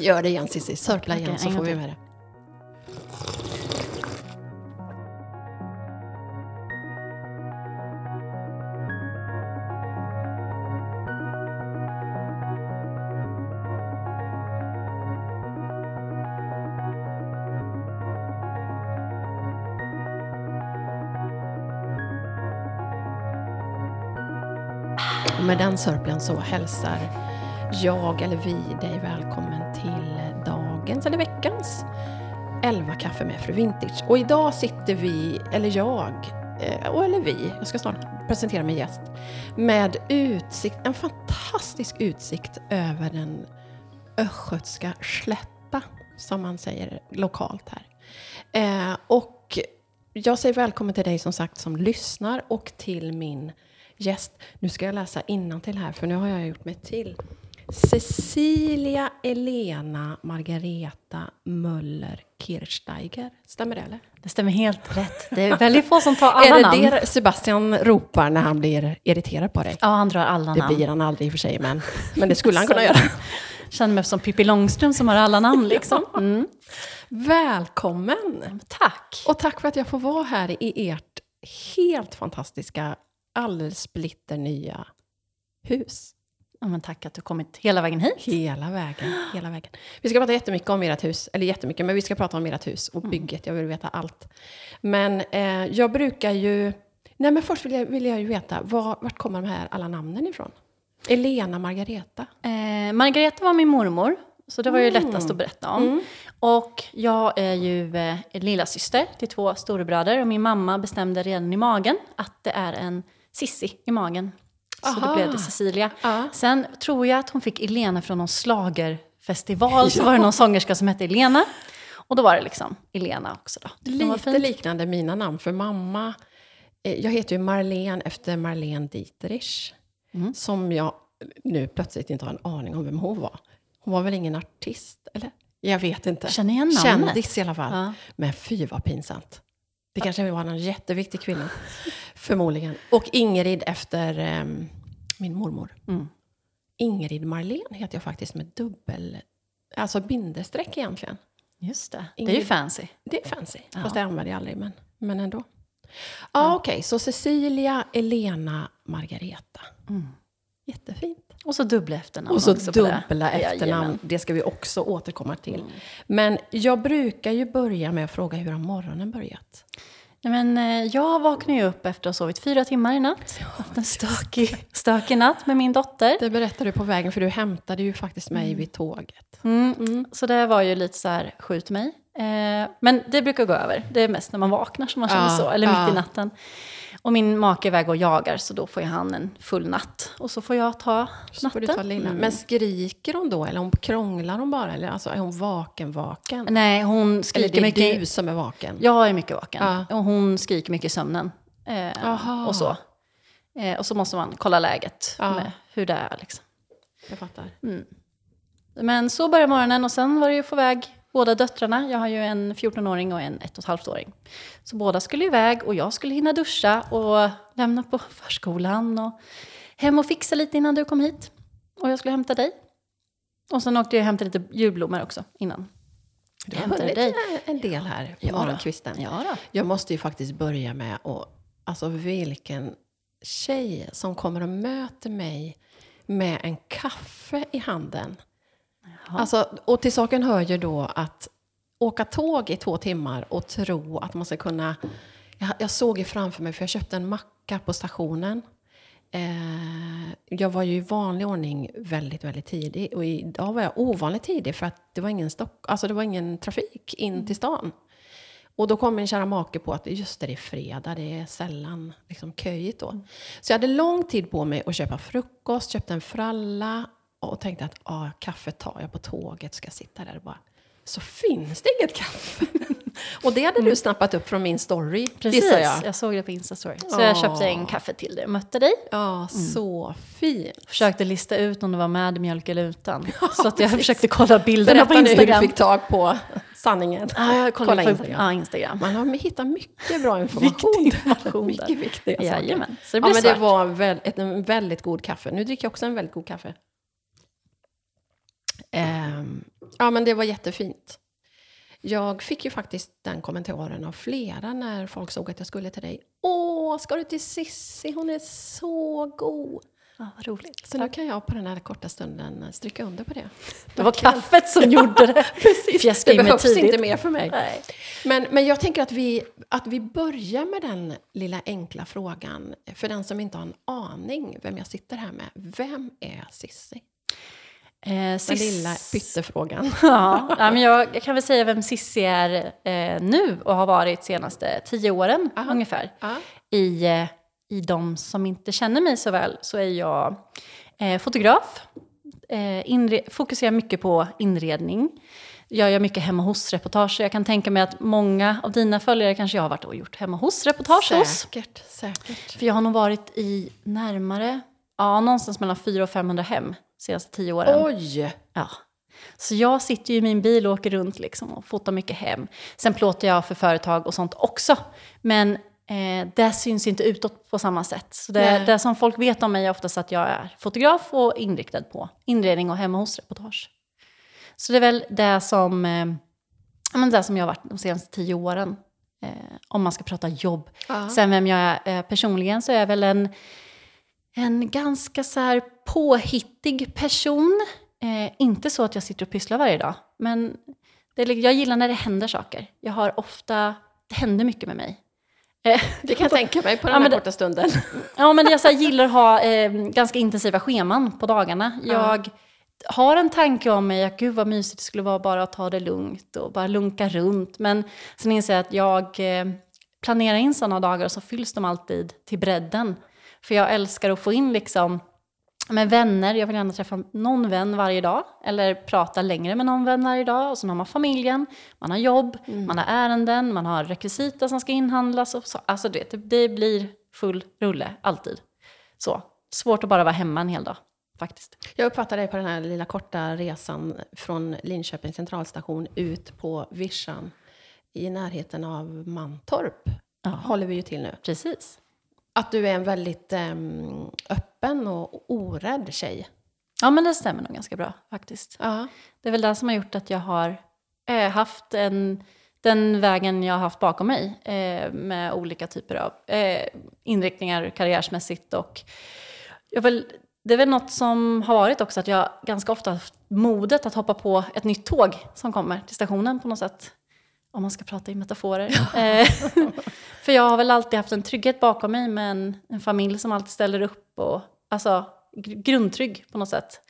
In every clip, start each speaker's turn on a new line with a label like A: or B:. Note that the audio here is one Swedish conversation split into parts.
A: Gör det igen Cissi, sörpla igen så får vi med det. Och med den sörplen så hälsar jag eller vi dig välkommen till dagens eller veckans 11 kaffe med Fru Vintage. Och idag sitter vi, eller jag, eh, och eller vi, jag ska snart presentera min gäst, med utsikt, en fantastisk utsikt över den östgötska slätta, som man säger lokalt här. Eh, och jag säger välkommen till dig som sagt som lyssnar och till min gäst. Nu ska jag läsa till här, för nu har jag gjort mig till. Cecilia Elena Margareta Möller Kirchsteiger. Stämmer det eller?
B: Det stämmer helt rätt. Det är väldigt få som tar alla
A: är det
B: namn.
A: det Sebastian ropar när han blir irriterad på dig?
B: Ja, han drar alla
A: Det
B: namn.
A: blir han aldrig i och för sig, men, men det skulle han kunna göra.
B: Känner mig som Pippi Långstrump som har alla namn liksom. Mm.
A: Välkommen!
B: Tack!
A: Och tack för att jag får vara här i ert helt fantastiska, alldeles splitter nya hus.
B: Ja, men tack att du kommit hela vägen hit.
A: Hela vägen, hela vägen. Vi ska prata jättemycket om ert hus, eller jättemycket, men vi ska prata om ert hus och bygget. Jag vill veta allt. Men eh, jag brukar ju... Nej, men först vill jag, vill jag ju veta, var, vart kommer de här alla namnen ifrån? Elena, Margareta.
B: Eh, Margareta var min mormor, så det var ju
A: Mm.
B: lättast att berätta om. Och jag är ju eh, lilla syster till två storebröder och min mamma bestämde redan i magen att det är en Sissi i magen. Så då
A: Aha.
B: blev det Cecilia.
A: Ja.
B: Sen tror jag att hon fick Elena från någon slagerfestival. Så var det någon sångerska som hette Elena. Och då var det liksom Elena också då. Det
A: Lite
B: fint.
A: liknande mina namn, för mamma... Eh, jag heter ju Marlene efter Marlene Dieterich.
B: Mm.
A: Som jag nu plötsligt inte har en aning om vem hon var. Hon var väl ingen artist, eller? Jag vet inte.
B: Känner igen namnet.
A: Kändis i alla fall.
B: Ja.
A: Men fy vad pinsamt. Det kanske var en jätteviktig kvinna. Förmodligen. Och Ingrid efter ehm, min mormor.
B: Mm.
A: Ingrid Marlene heter jag faktiskt med dubbel... Alltså bindestreck egentligen.
B: Just det, det är ju
A: Ingrid-
B: fancy.
A: Det är fancy.
B: Ja.
A: Fast det använder jag aldrig, men, men ändå. Ja, okej. Så Cecilia, Elena, Margareta.
B: Mm.
A: Jättefint.
B: Och så dubbla efternamn
A: Och så dubbla efternamn.
B: Jajamän.
A: Det ska vi också återkomma till.
B: Mm.
A: Men jag brukar ju börja med att fråga hur har morgonen börjat?
B: Nej, men, eh, jag vaknade ju upp efter att ha sovit fyra timmar i natt. Haft en stökig, stökig natt med min dotter.
A: Det berättade du på vägen, för du hämtade ju faktiskt mig vid tåget.
B: Mm. Så det var ju lite så här, skjut mig. Eh, men det brukar gå över. Det är mest när man vaknar som man känner
A: Ja,
B: så, eller mitt
A: ja.
B: i natten. Och min make är iväg och jagar, så då får ju han en full natt. Och så får jag ta
A: Så får du
B: natten.
A: ta.
B: Mm.
A: Men skriker hon då, eller hon krånglar hon bara? Eller alltså, är hon vaken, vaken?
B: Nej, hon
A: Eller
B: skriker
A: det är
B: mycket.
A: du som är vaken?
B: Jag är mycket vaken.
A: Ja.
B: Och hon skriker mycket i sömnen. Eh, och så. Eh, och så måste man kolla läget
A: Ja.
B: med hur det är. Liksom.
A: Jag fattar.
B: Men så började morgonen och sen var det ju få iväg båda döttrarna. Jag har ju en 14-åring och en 1,5-åring. Så båda skulle iväg och jag skulle hinna duscha och lämna på förskolan och hem och fixa lite innan du kom hit. Och jag skulle hämta dig. Och sen åkte jag och hämtade lite julblommor också innan.
A: Du har hunnit
B: dig.
A: en del här på
B: Ja
A: morgonkvisten.
B: Ja då.
A: Jag måste ju faktiskt börja med att, alltså vilken tjej som kommer och möter mig med en kaffe i handen.
B: Jaha.
A: Alltså, och till saken hör ju då att åka tåg i två timmar och tro att man ska kunna... Jag, jag såg ju framför mig, för jag köpte en macka på stationen. Eh, jag var ju i vanlig ordning väldigt, väldigt tidig. Och idag var jag ovanligt tidig för att det var ingen, stock, alltså det var ingen trafik in till stan. Och då kom min kära make på att just det, det är fredag, det är sällan liksom, köjigt då. Så jag hade lång tid på mig att köpa frukost, köpte en fralla och tänkte att ah, kaffe tar jag på tåget, ska sitta där och bara... Så finns det inget kaffe. och det hade du snappat upp från min story,
B: Precis, jag.
A: jag.
B: såg det på Instastory. Så jag köpte en kaffe till dig och mötte dig.
A: Ja, så fint.
B: Försökte lista ut om det var med mjölk eller utan. så att jag försökte kolla bilderna
A: Berätta
B: på
A: nu hur du
B: Instagram.
A: fick tag på sanningen.
B: Ja, jag kollade
A: Kolla
B: på
A: Instagram.
B: Ja, Instagram.
A: Man har hittat mycket bra information.
B: Viktig information
A: mycket viktiga saker.
B: Jajamän, så det
A: Ja, men det
B: svart.
A: var väl, ett, en väldigt god kaffe. Nu dricker jag också en väldigt god kaffe. Ehm, Ja, men det var jättefint. Jag fick ju faktiskt den kommentaren av flera när folk såg att jag skulle till dig. Åh, ska du till Sissi? Hon är så god.
B: Ja, vad roligt.
A: Så nu kan jag på den här korta stunden stryka under på det.
B: Det var kaffet som gjorde det.
A: Precis,
B: För jag skrev
A: det behövs
B: tidigt.
A: inte mer för mig.
B: Nej.
A: Men, men jag tänker att vi, att vi börjar med den lilla enkla frågan. För den som inte har en aning vem jag sitter här med. Vem är Sissi?
B: Eh,
A: Den lilla pyttefrågan.
B: Ja, men jag, jag kan väl säga vem Sissi är eh, nu och har varit senaste tio åren
A: Aha.
B: ungefär.
A: Ja.
B: I, eh, I de som inte känner mig så väl så är jag eh, fotograf. Eh, fokuserar mycket på inredning. Jag gör mycket hemma hos-reportage. Jag kan tänka mig att många av dina följare kanske jag har varit och gjort hemma hos-reportage hos.
A: Säkert, säkert.
B: För jag har nog varit i närmare, ja någonstans mellan 400 och 500 hem de senaste tio åren.
A: Oj!
B: Ja. Så jag sitter ju i min bil och åker runt liksom och fotar mycket hem. Sen plåtar jag för företag och sånt också. Men eh, det syns inte utåt på samma sätt. Så det, det som folk vet om mig är oftast att jag är fotograf och inriktad på inredning och hemma hos-reportage. Så det är väl det som, eh, men det som jag har varit de senaste tio åren. Eh, om man ska prata jobb.
A: Ja.
B: Sen vem jag är eh, personligen så är jag väl en, en ganska så här påhittig person. Eh, inte så att jag sitter och pysslar varje dag, men det är, li- jag gillar när det händer saker. Jag har ofta, det händer mycket med mig. Eh,
A: Det kan jag tänka mig på den
B: Ja,
A: här
B: det-
A: korta stunden.
B: Ja, men jag så här, gillar att ha eh, ganska intensiva scheman på dagarna. Jag har en tanke om mig att gud vad mysigt det skulle vara bara att ta det lugnt och bara lunka runt. Men sen inser jag att jag eh, planerar in sådana dagar och så fylls de alltid till bredden. För jag älskar att få in liksom med vänner, jag vill gärna träffa någon vän varje dag. Eller prata längre med någon vän varje dag. Och sen har man familjen, man har jobb, man har ärenden, man har rekvisita som ska inhandlas. Och så. Alltså det, det, blir full rulle, alltid. Så. Svårt att bara vara hemma en hel dag, faktiskt.
A: Jag uppfattar dig på den här lilla korta resan från Linköping centralstation ut på Vischan i närheten av Mantorp.
B: Ja.
A: Håller vi ju till nu.
B: Precis.
A: Att du är en väldigt em, öppen och orädd tjej.
B: Ja, men det stämmer nog ganska bra, faktiskt.
A: Ja.
B: Det är väl det som har gjort att jag har eh, haft en, den vägen jag har haft bakom mig eh, med olika typer av eh, inriktningar karriärsmässigt. Och jag väl, det är väl något som har varit också att jag ganska ofta haft modet att hoppa på ett nytt tåg som kommer till stationen på något sätt. Om man ska prata i metaforer. Eh, för jag har väl alltid haft en trygghet bakom mig med en, en familj som alltid ställer upp. Och, alltså gr- grundtrygg på något sätt.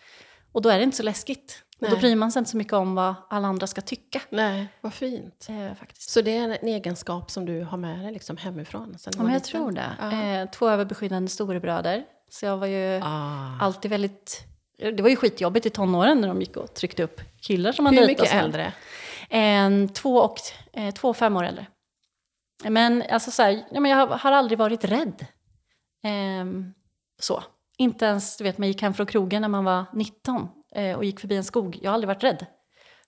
B: Och då är det inte så läskigt. Och då
A: Nej.
B: bryr man sig inte så mycket om vad alla andra ska tycka.
A: Nej, vad fint.
B: Eh, faktiskt.
A: Så det är en egenskap som du har med dig liksom hemifrån? Sen
B: Ja, men jag
A: liten?
B: tror det.
A: Ja.
B: Eh, två överbeskyddande storebröder. Så jag var ju
A: Ah.
B: alltid väldigt... Det var ju skitjobbigt i tonåren när de gick och tryckte upp killar som man
A: Hur mycket äldre?
B: Två, och, eh, två och fem år äldre. Men, alltså, så här, ja, men jag har, aldrig varit rädd. Ehm, så. Inte ens, du vet, man gick hem från krogen när man var 19 eh, och gick förbi en skog. Jag har aldrig varit rädd.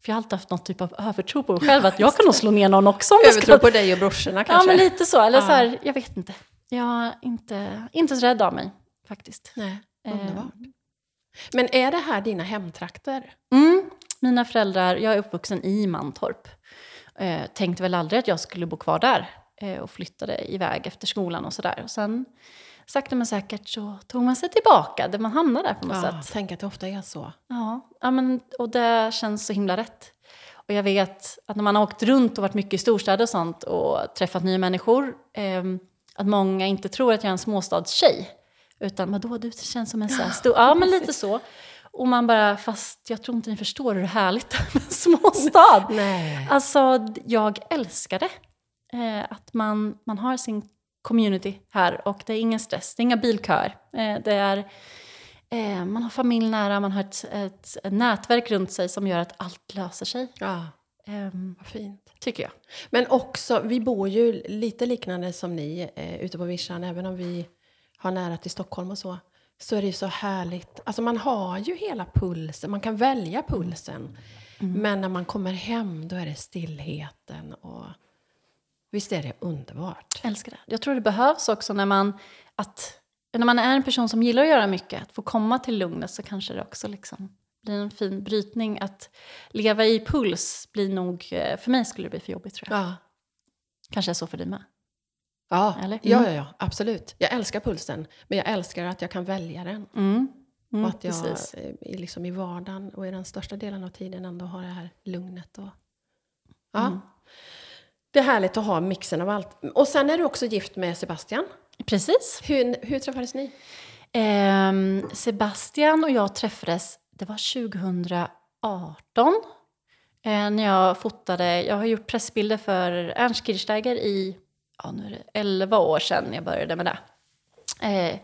B: För jag har alltid haft någon typ av övertro på mig själv, att jag kan nog slå ner någon också. Om det ska-
A: Övertro på dig och brorsorna
B: Ja,
A: kanske?
B: men lite så. Eller
A: Ja.
B: så här, jag vet inte. Jag är inte, inte så rädd av mig, faktiskt.
A: Nej,
B: Eh.
A: underbart. Men är det här dina hemtrakter?
B: Mm. Mina föräldrar, jag är uppvuxen i Mantorp. Eh, tänkte väl aldrig att jag skulle bo kvar där. Eh, och flyttade iväg efter skolan och sådär. Och sen sakta men säkert så tog man sig tillbaka där man hamnade där på något
A: Ja,
B: sätt.
A: tänk att det ofta är så.
B: Ja, ja men, och det känns så himla rätt. Och jag vet att när man har åkt runt och varit mycket i storstäder och sånt och träffat nya människor, ehm, att många inte tror att jag är en småstadstjej. Utan vadå, du känns som en sån här stor... Ja, men lite så. Och man bara, fast jag tror inte ni förstår hur härligt det är med en småstad.
A: Nej.
B: Alltså, jag älskar det. Eh, att man, man har sin community här och det är ingen stress, det är inga bilköer. Eh, det är, eh, man har familj nära, man har ett, ett, ett nätverk runt sig som gör att allt löser sig.
A: Ja,
B: Ehm,
A: vad fint.
B: tycker jag.
A: Men också, vi bor ju lite liknande som ni eh, ute på Vischan, även om vi har nära till Stockholm och så. Så är det ju så härligt. Alltså man har ju hela pulsen, man kan välja pulsen. Men när man kommer hem, då är det stillheten och visst är det underbart?
B: Älskar det. Jag tror det behövs också när man, att, när man är en person som gillar att göra mycket, att få komma till lugnet så kanske det också liksom blir en fin brytning. Att leva i puls blir nog, eh, för mig skulle det bli för jobbigt tror jag.
A: Ja.
B: Kanske är så för dig med.
A: Ja,
B: Eller?
A: ja,
B: Mm.
A: ja, ja, absolut. Jag älskar pulsen, men jag älskar att jag kan välja den.
B: Mm. Mm,
A: och att jag
B: precis.
A: eh, i- liksom i vardagen och i den största delen av tiden ändå har det här lugnet. Och, ja.
B: Mm.
A: Det är härligt att ha mixen av allt. Och sen är du också gift med Sebastian.
B: Precis.
A: Hur, hur träffades ni?
B: Ehm, Sebastian och jag träffades, det var 2018. Eh, när jag fotade, jag har gjort pressbilder för Ernst Kirchsteiger i, ja nu är det 11 år sedan jag började med det. Eh,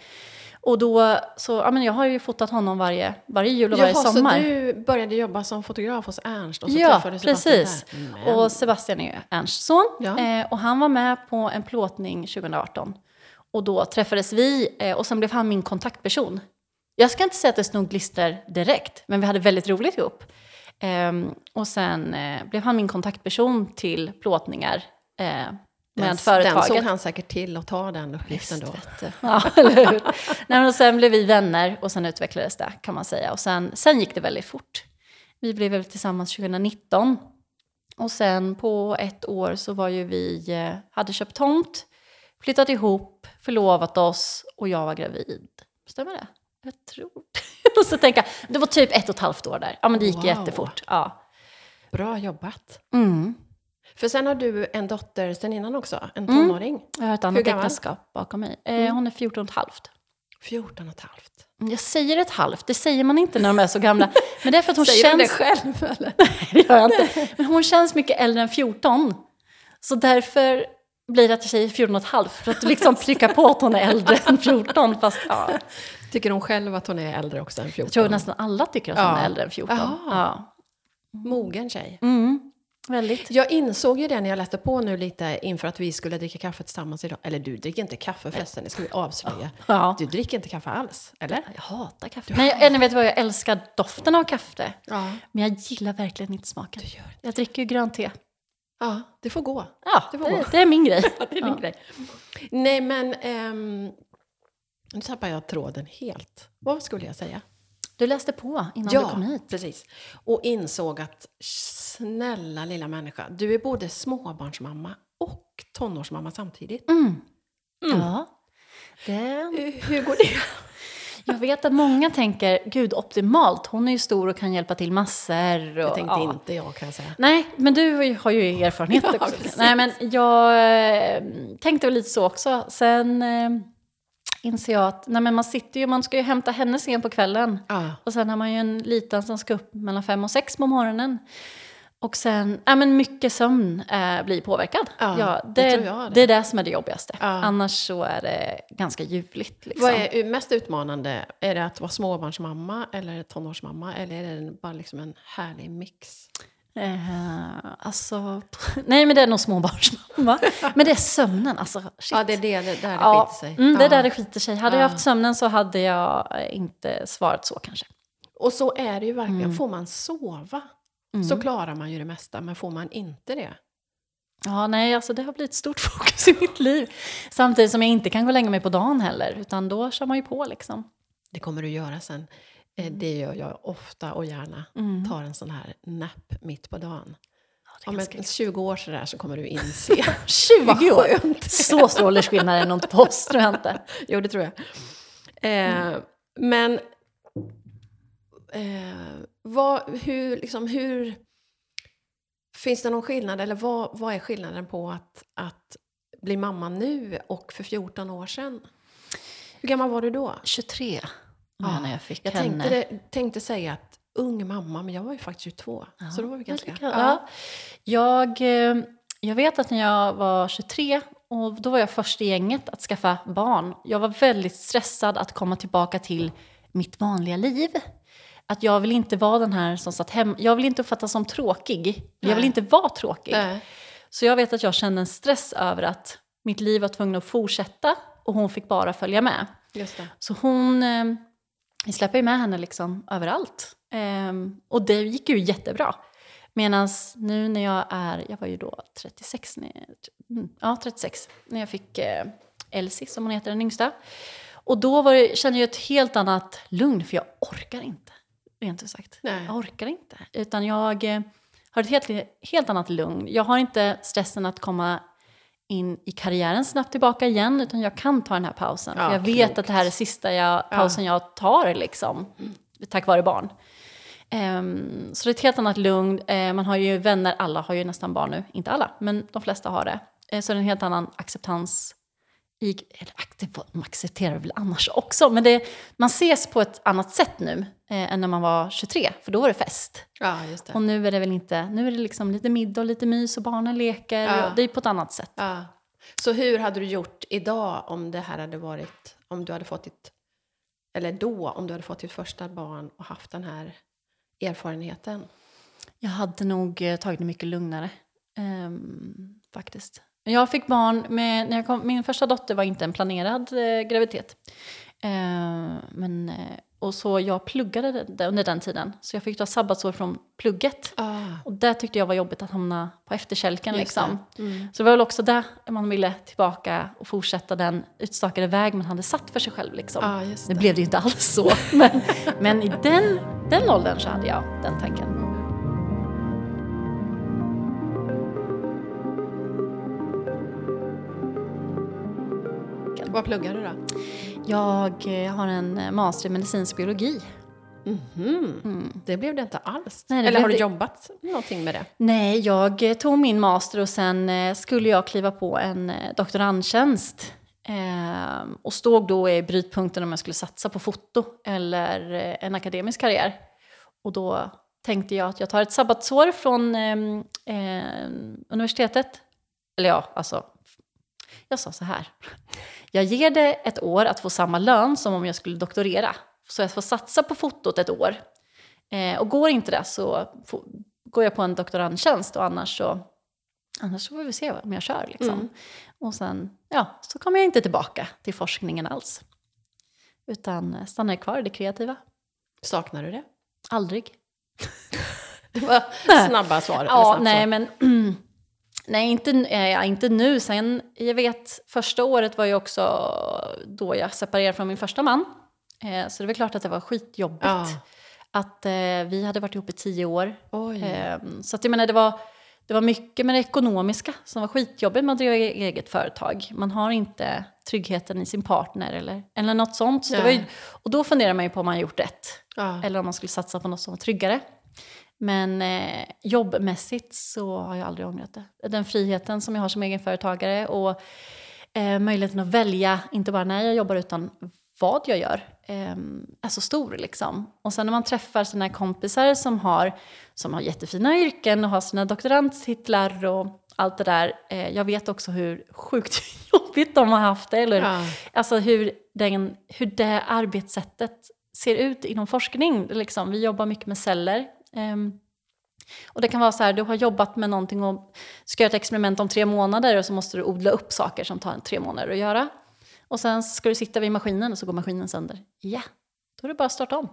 B: och då, så, ja men jag har ju fotat honom varje, varje jul och varje
A: Jaha,
B: sommar.
A: så du började jobba som fotograf hos Ernst och så
B: Ja,
A: träffade Sebastian
B: precis.
A: där? Men-
B: Och Sebastian är ju Ernsts son.
A: Ja.
B: Eh, och han var med på en plåtning 2018. Och då träffades vi eh, och sen blev han min kontaktperson. Jag ska inte säga att det snod glister direkt, men vi hade väldigt roligt ihop. Ehm, och sen eh, blev han min kontaktperson till plåtningar eh, med
A: den,
B: företaget.
A: den såg han säkert till att ta den uppgiften då.
B: Ja, eller hur? Nej, och sen blev vi vänner och sen utvecklades det kan man säga. Och sen, sen gick det väldigt fort. Vi blev väl tillsammans 2019. Och sen på ett år så var ju vi, eh, hade köpt tomt, flyttat ihop, förlovat oss och jag var gravid. Stämmer det? Jag tror det. Jag måste tänka, det var typ ett och ett halvt år där. Ja men det gick
A: Wow.
B: jättefort. Ja.
A: Bra jobbat.
B: Mm.
A: För sen har du en dotter sen innan också, en
B: Mm.
A: tonåring.
B: Jag har ett annat äktenskap bakom mig. Eh,
A: Mm.
B: hon är 14 och ett halvt.
A: 14 och ett halvt.
B: Jag säger ett halvt, det säger man inte när de är så gamla. Men det är för att hon
A: Säger du det
B: känns...
A: själv eller?
B: det gör jag inte. Men hon känns mycket äldre än 14. Så därför blir det att jag säger 14 och ett halvt. För att liksom trycka på att hon är äldre än 14. Fast ja,
A: Tycker hon själv att hon är äldre också än 14?
B: jag tror nästan alla tycker att hon
A: Ja.
B: är äldre än 14.
A: Jaha.
B: Ja.
A: Mogen tjej.
B: Mm, väldigt.
A: Jag insåg ju det när jag läste på nu lite inför att vi skulle dricka kaffe tillsammans idag. Eller du dricker inte kaffe förresten, det ska vi avslöja.
B: Ja.
A: Du dricker inte kaffe alls, eller?
B: Jag hatar kaffe. Men jag, eller vet du vad, jag älskar doften av kaffe.
A: Ja.
B: Men jag gillar verkligen inte smaken.
A: Du gör det.
B: Jag dricker ju grönt te.
A: Ja, det får gå.
B: Ja,
A: Det
B: det,
A: var bra.
B: det är min grej.
A: Det är din
B: Ja.
A: grej. Nej, men... ehm, nu tappar jag tråden helt. Vad skulle jag säga?
B: Du läste på innan du kom hit.
A: precis. Och insåg att snälla lilla människa, du är både småbarnsmamma och tonårsmamma samtidigt.
B: Mm.
A: Mm.
B: Ja. Det,
A: Hur går det?
B: jag vet att många tänker, gud optimalt, hon är ju stor och kan hjälpa till massor. Och,
A: Det tänkte
B: ja.
A: inte jag kan jag säga.
B: Nej, men du har ju- erfarenhet
A: Ja,
B: också.
A: precis.
B: Nej, men jag eh, tänkte väl lite så också. Sen eh, inser jag att nej, men man sitter ju, man ska ju hämta henne sen på kvällen.
A: Ja.
B: Och sen har man ju en liten som ska upp mellan fem och sex på morgonen. Och sen, ja men mycket sömn eh, blir påverkad.
A: Ja,
B: det,
A: det jag det.
B: det är det som är det jobbigaste.
A: Ja.
B: Annars så är det ganska ljuvligt. Liksom.
A: Vad är mest utmanande? Är det att vara småbarnsmamma eller tonårsmamma? Eller är det bara liksom en härlig mix?
B: Eh, alltså, nej men det är nog småbarnsmamma. men det är sömnen, alltså shit.
A: Ja, det är det, det där det
B: Ja,
A: skiter sig.
B: Mm, det är
A: Ja.
B: där det skiter sig. Hade
A: Ja.
B: jag haft sömnen så hade jag inte svarat så kanske.
A: Och så är det ju verkligen.
B: Mm.
A: Får man sova
B: Mm.
A: så klarar man ju det mesta. Men får man inte det?
B: Ja, nej, alltså det har blivit stort fokus i mitt liv. Samtidigt som jag inte kan gå och lägga mig på dagen heller, utan då kör man ju på liksom.
A: Det kommer du göra sen. Eh, Det gör jag ofta och gärna.
B: Mm.
A: Tar en sån här napp mitt på dagen.
B: är
A: Om
B: ganska
A: ett 20 år sådär så kommer du inse.
B: 20
A: Vad
B: år! Så stor åldersskillnad är det nog inte på oss, tror jag inte.
A: Jo, det tror jag. Eh, Men eh, vad, hur, liksom, hur... Finns det någon skillnad, eller vad, vad är skillnaden på att, att bli mamma nu och för 14 år sedan? Hur gammal var du då?
B: 23
A: Ja,
B: när jag fick
A: Jag
B: henne.
A: tänkte, det, tänkte säga att ung mamma, men jag var ju faktiskt 22. så då var vi ganska...
B: Ja. Ja. Jag, eh, jag vet att när jag var 23 och då var jag först i gänget att skaffa barn. Jag var väldigt stressad att komma tillbaka till mitt vanliga liv. Att jag vill inte vara den här som satt hemma. Jag vill inte uppfattas som tråkig. Jag vill
A: Nej.
B: inte vara tråkig.
A: Nej.
B: Så jag vet att jag kände en stress över att mitt liv var tvungen att fortsätta och hon fick bara följa med. Så hon, eh, vi släpper ju med henne liksom överallt. Ehm, och det gick ju jättebra. Medan nu när jag är, jag var ju då 36, när mm, ja 36, när jag fick eh, Elsie som hon heter, den yngsta. Och då var det, kände jag ett helt annat lugn för jag orkar inte. rent ut sagt.
A: Nej.
B: Jag orkar inte. Utan jag eh, har ett helt, helt annat lugn. Jag har inte stressen att komma in i karriären snabbt tillbaka igen, utan jag kan ta den här pausen.
A: Ja,
B: för jag vet
A: klokt.
B: att det här är sista jag, pausen jag tar, liksom, tack vare barn. Ehm, så det är ett helt annat lugn. Eh, man har ju vänner, alla har ju nästan barn nu. Inte alla, men de flesta har det. Eh, så det är en helt annan acceptans. I, eller de accepterar väl annars också, men det, man ses på ett annat sätt nu eh, än när man var 23, för då var det fest.
A: Ja, det.
B: Och nu är det väl inte, nu är det liksom lite middag och lite mys och barnen leker.
A: Ja.
B: Det är på ett annat sätt.
A: Ja. Så hur hade du gjort idag om det här hade varit, om du hade fått ditt, eller då, om du hade fått ditt första barn och haft den här erfarenheten?
B: Jag hade nog eh, tagit det mycket lugnare. ehm, faktiskt. Jag fick barn med, när jag kom, min första dotter var inte en planerad eh, graviditet. Eh, men, eh, och så jag pluggade det- det under den tiden. Så jag fick ta sabbatsår från plugget.
A: Ah.
B: Och det tyckte jag var jobbigt att hamna på efterkälken.
A: Just
B: Liksom.
A: det. Mm.
B: Så det var väl också där man ville tillbaka och fortsätta den utstakade väg man hade satt för sig själv. Liksom.
A: Just
B: Nu
A: det.
B: blev det ju inte alls så. Men, men i den, den åldern så hade jag den tanken.
A: Vad pluggar du då?
B: Jag eh, har en eh, master i medicinsk biologi.
A: Mhm. Det blev det inte alls.
B: Nej, det
A: eller har du
B: det-
A: jobbat någonting med det?
B: Nej, jag eh, tog min master och sen skulle jag kliva på en doktorandtjänst. Eh, och stod då i brytpunkten om jag skulle satsa på foto eller en akademisk karriär. Och då tänkte jag att jag tar ett sabbatsår från eh, universitetet. Eller ja, alltså, jag sa så här. Jag ger det ett år att få samma lön som om jag skulle doktorera. Så jag får satsa på fotot ett år. Eh, och går inte det så får, går jag på en doktorandtjänst och annars så, annars så får vi se om jag kör. Liksom.
A: Mm.
B: Och sen ja, så kommer jag inte tillbaka till forskningen alls. Utan eh, stannar kvar i det kreativa.
A: Saknar du det?
B: Aldrig.
A: Det var snabba svar.
B: Ja, nej
A: svar.
B: men nej, inte, eh, inte nu. Sen, jag vet, första året var ju också då jag separerade från min första man. Eh, så det var klart att det var skitjobbigt.
A: Ja.
B: Att eh, vi hade varit ihop i tio år. Ehm, Så att jag menar, det var, det var mycket med det ekonomiska som var skitjobbigt driva e- eget företag. Man har inte tryggheten i sin partner eller, eller något sånt. Så ju, och då funderar man ju på om man gjort rätt.
A: Ja.
B: Eller om man skulle satsa på något som var tryggare. Men eh, jobbmässigt så har jag aldrig ångrat det. Den friheten som jag har som egenföretagare och eh, möjligheten att välja, inte bara när jag jobbar utan vad jag gör, eh, är så stor. Liksom. Och sen när man träffar sina kompisar som har, som har jättefina yrken och har sina doktorandtitlar och allt det där. Eh, jag vet också hur sjukt jobbigt de har haft det. Eller,
A: Ja.
B: Alltså hur, den, hur det arbetssättet ser ut inom forskning. Liksom. Vi jobbar mycket med celler. Ehm, och det kan vara så här, du har jobbat med någonting och ska göra ett experiment om tre månader och så måste du odla upp saker som tar tre månader att göra. Och sen ska du sitta vid maskinen och så går maskinen sönder. Ja, då är det bara att starta om.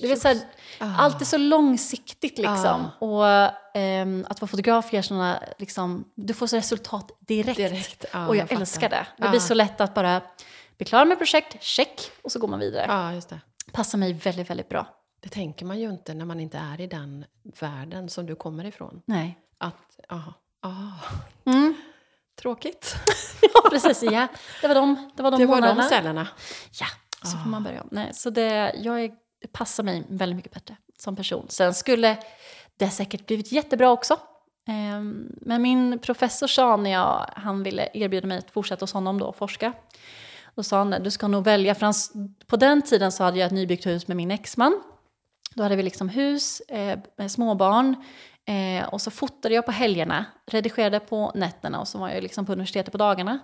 B: Det vill säga, allt är så långsiktigt liksom. Och ehm, att vara fotograf ger såna, liksom, du får så resultat direkt.
A: Direkt, ja,
B: och
A: jag
B: jag, älskar det. Det blir så lätt att bara bli klar med projekt, check, och så går man vidare.
A: ja, just det.
B: Passar mig väldigt, väldigt bra.
A: Det tänker man ju inte när man inte är i den världen som du kommer ifrån.
B: Nej.
A: Att, aha, aha.
B: Mm.
A: Tråkigt.
B: Ja, precis. Ja, det var de, det var de
A: Det var de cellerna.
B: Ja, så får man börja om. Nej, så det, jag det passar mig väldigt mycket bättre som person. Sen skulle det säkert blivit jättebra också. Ehm, Men min professor sa när jag, han ville erbjuda mig att fortsätta hos honom då och forska. Då sa han, du ska nog välja, för han, på den tiden så hade jag ett nybyggt hus med min exman. Då hade vi liksom hus, eh, småbarn. Eh, och så fotade jag på helgerna, redigerade på nätterna och så var jag liksom på universitetet på dagarna.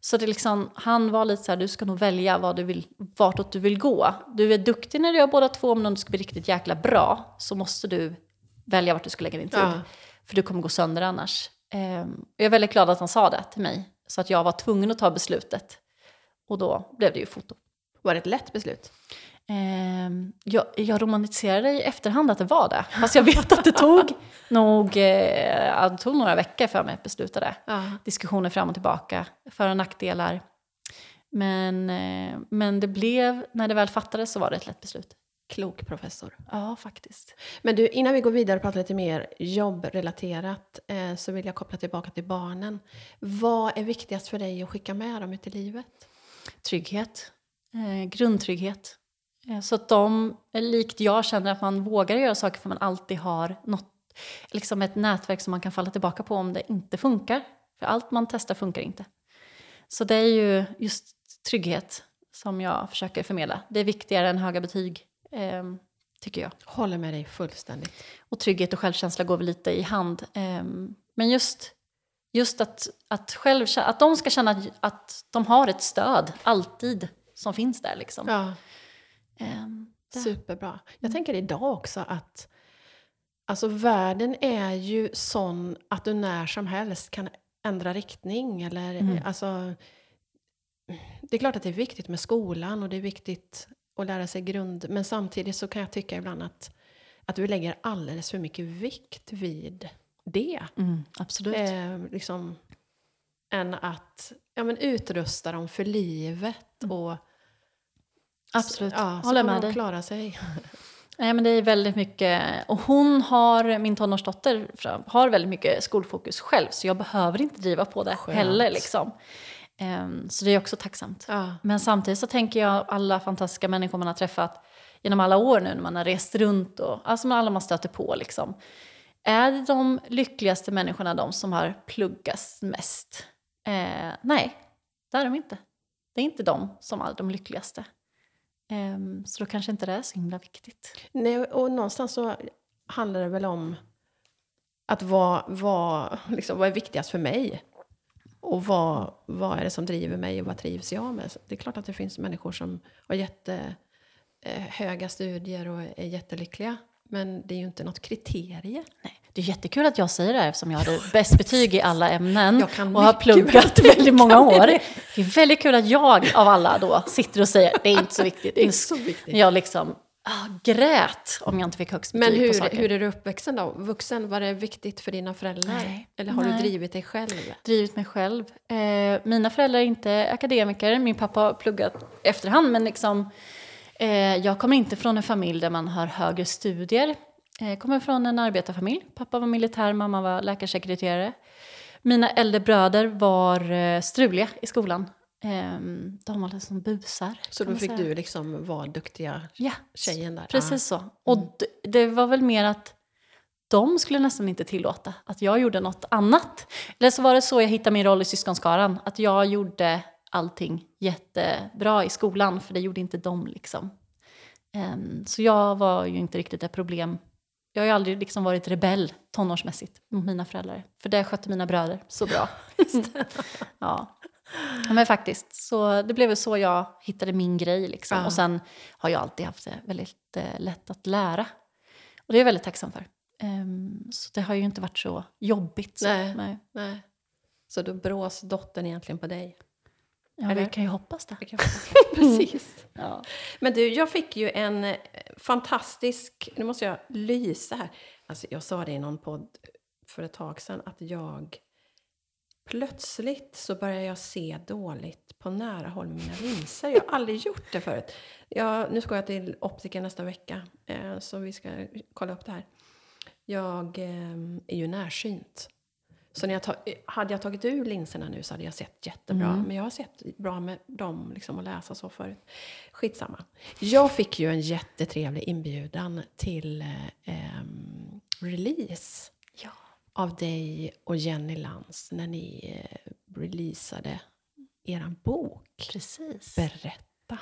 B: Så det liksom, han var lite så här, du ska nog välja vad du vill, vartåt du vill gå. Du är duktig när du gör båda två, men om du ska bli riktigt jäkla bra så måste du välja vart du ska lägga din tid.
A: Ja.
B: För du kommer gå sönder annars. Och jag är väldigt glad att han sa det till mig. Så att jag var tvungen att ta beslutet. Och då blev det ju foto.
A: Var det ett lätt beslut?
B: Ehm, jag, jag romantiserade i efterhand att det var det. Fast jag vet att det tog nog eh, det tog några veckor för mig att besluta det.
A: Ja.
B: Diskussioner fram och tillbaka, för och nackdelar. Men, eh, men det blev, när det väl fattades så var det ett lätt beslut.
A: Klok professor.
B: Ja, faktiskt.
A: Men du, innan vi går vidare och pratar lite mer jobbrelaterat eh, så vill jag koppla tillbaka till barnen. Vad är viktigast för dig att skicka med dem ut i livet?
B: Trygghet. Eh, grundtrygghet. Eh, så att de, likt jag, känner att man vågar göra saker för man alltid har något, liksom ett nätverk som man kan falla tillbaka på om det inte funkar. För allt man testar funkar inte. Så det är ju just trygghet som jag försöker förmedla. Det är viktigare än höga betyg, eh, tycker jag.
A: Håller med dig fullständigt.
B: Och trygghet och självkänsla går väl lite i hand. Eh, men just, just att, att, själv, att de ska känna att, att de har ett stöd, alltid, som finns där. Liksom.
A: Ja,
B: Eh, det-
A: superbra. Jag
B: Mm.
A: tänker idag också att alltså, världen är ju sån att du när som helst kan ändra riktning. Eller,
B: Mm.
A: alltså, det är klart att det är viktigt med skolan och det är viktigt att lära sig grund. Men samtidigt så kan jag tycka ibland att, att vi lägger alldeles för mycket vikt vid det.
B: Mm, absolut.
A: Eh, liksom, än att ja, men utrusta dem för livet. Och,
B: Absolut,
A: Ja,
B: håller med dig.
A: klara sig.
B: Nej, men det är väldigt mycket, och hon har, min tonårsdotter, har väldigt mycket skolfokus själv så jag behöver inte driva på det
A: Skönt.
B: heller. Liksom. Ehm, så det är också tacksamt.
A: Ja.
B: Men samtidigt så tänker jag alla fantastiska människor man har träffat genom alla år nu när man har rest runt och alltså alla man stöter på. Liksom. Är det de lyckligaste människorna de som har pluggats mest? Eh, nej, det är de inte. Det är inte de som är de lyckligaste. Um, så då kanske inte det är så himla viktigt.
A: Nej, och någonstans så handlar det väl om att vad, vad, liksom, vad är viktigast för mig? Och vad, vad är det som driver mig och vad trivs jag med? Det är klart att det finns människor som har jättehöga eh, studier och är jättelyckliga. Men det är ju inte något kriterie.
B: Nej, det är jättekul att jag säger det här eftersom jag hade bäst betyg i alla ämnen och har pluggat
A: väl
B: väldigt många år. Det är väldigt kul att jag av alla då sitter och säger det är inte så viktigt.
A: Det är så viktigt.
B: Jag liksom ah, grät om jag inte fick högst betyg
A: Men
B: på
A: hur,
B: saker.
A: hur är du uppväxten då? Vuxen, var det viktigt för dina föräldrar?
B: Nej.
A: Eller har
B: Nej.
A: du drivit dig själv?
B: drivit mig själv. Eh, mina föräldrar är inte akademiker, min pappa har pluggat efterhand men liksom, jag kommer inte från en familj där man har högre studier. Eh, Jag kommer från en arbetarfamilj. Pappa var militär, mamma var läkarsekreterare. Mina äldre bröder var eh, struliga i skolan. Eh, de var liksom busar.
A: Så då fick
B: säga.
A: du liksom vara duktiga
B: Ja,
A: tjejen där?
B: Precis så. Och d- det var väl mer att de skulle nästan inte tillåta att jag gjorde något annat. Eller så var det så jag hittade min roll i syskonskaran. Att jag gjorde allting jättebra i skolan, för det gjorde inte de. liksom. Ehm, så jag var ju inte riktigt ett problem. Jag har ju aldrig liksom varit rebell tonårsmässigt mot mina föräldrar. För det skötte mina bröder så bra. ja. Men faktiskt, så det blev väl så jag hittade min grej. Liksom.
A: Ja.
B: Och sen har jag alltid haft det väldigt eh, lätt att lära. Och det är jag väldigt tacksam för. Ehm, så det har ju inte varit så jobbigt. Så.
A: Nej.
B: Nej.
A: Nej. Så då brås dottern egentligen på dig?
B: Ja,
A: Eller?
B: vi kan ju hoppas det.
A: Precis.
B: Ja.
A: Men du, jag fick ju en eh, fantastisk... Nu måste jag lysa här. Alltså, jag sa det i någon podd för ett tag sedan att jag... Plötsligt så börjar jag se dåligt på nära håll med mina linser. Jag har aldrig gjort det förut. Jag, nu ska jag till optiker nästa vecka, eh, så vi ska kolla upp det här. Jag eh, är ju närsynt. Så när jag ta, hade jag tagit ur linserna nu så hade jag sett jättebra.
B: Mm.
A: Men jag har sett bra med dem liksom att läsa så förut. Skitsamma. Jag fick ju en jättetrevlig inbjudan till eh, release
B: Ja.
A: av dig och Jenny Lantz när ni eh, releasade er bok.
B: Precis.
A: Berätta.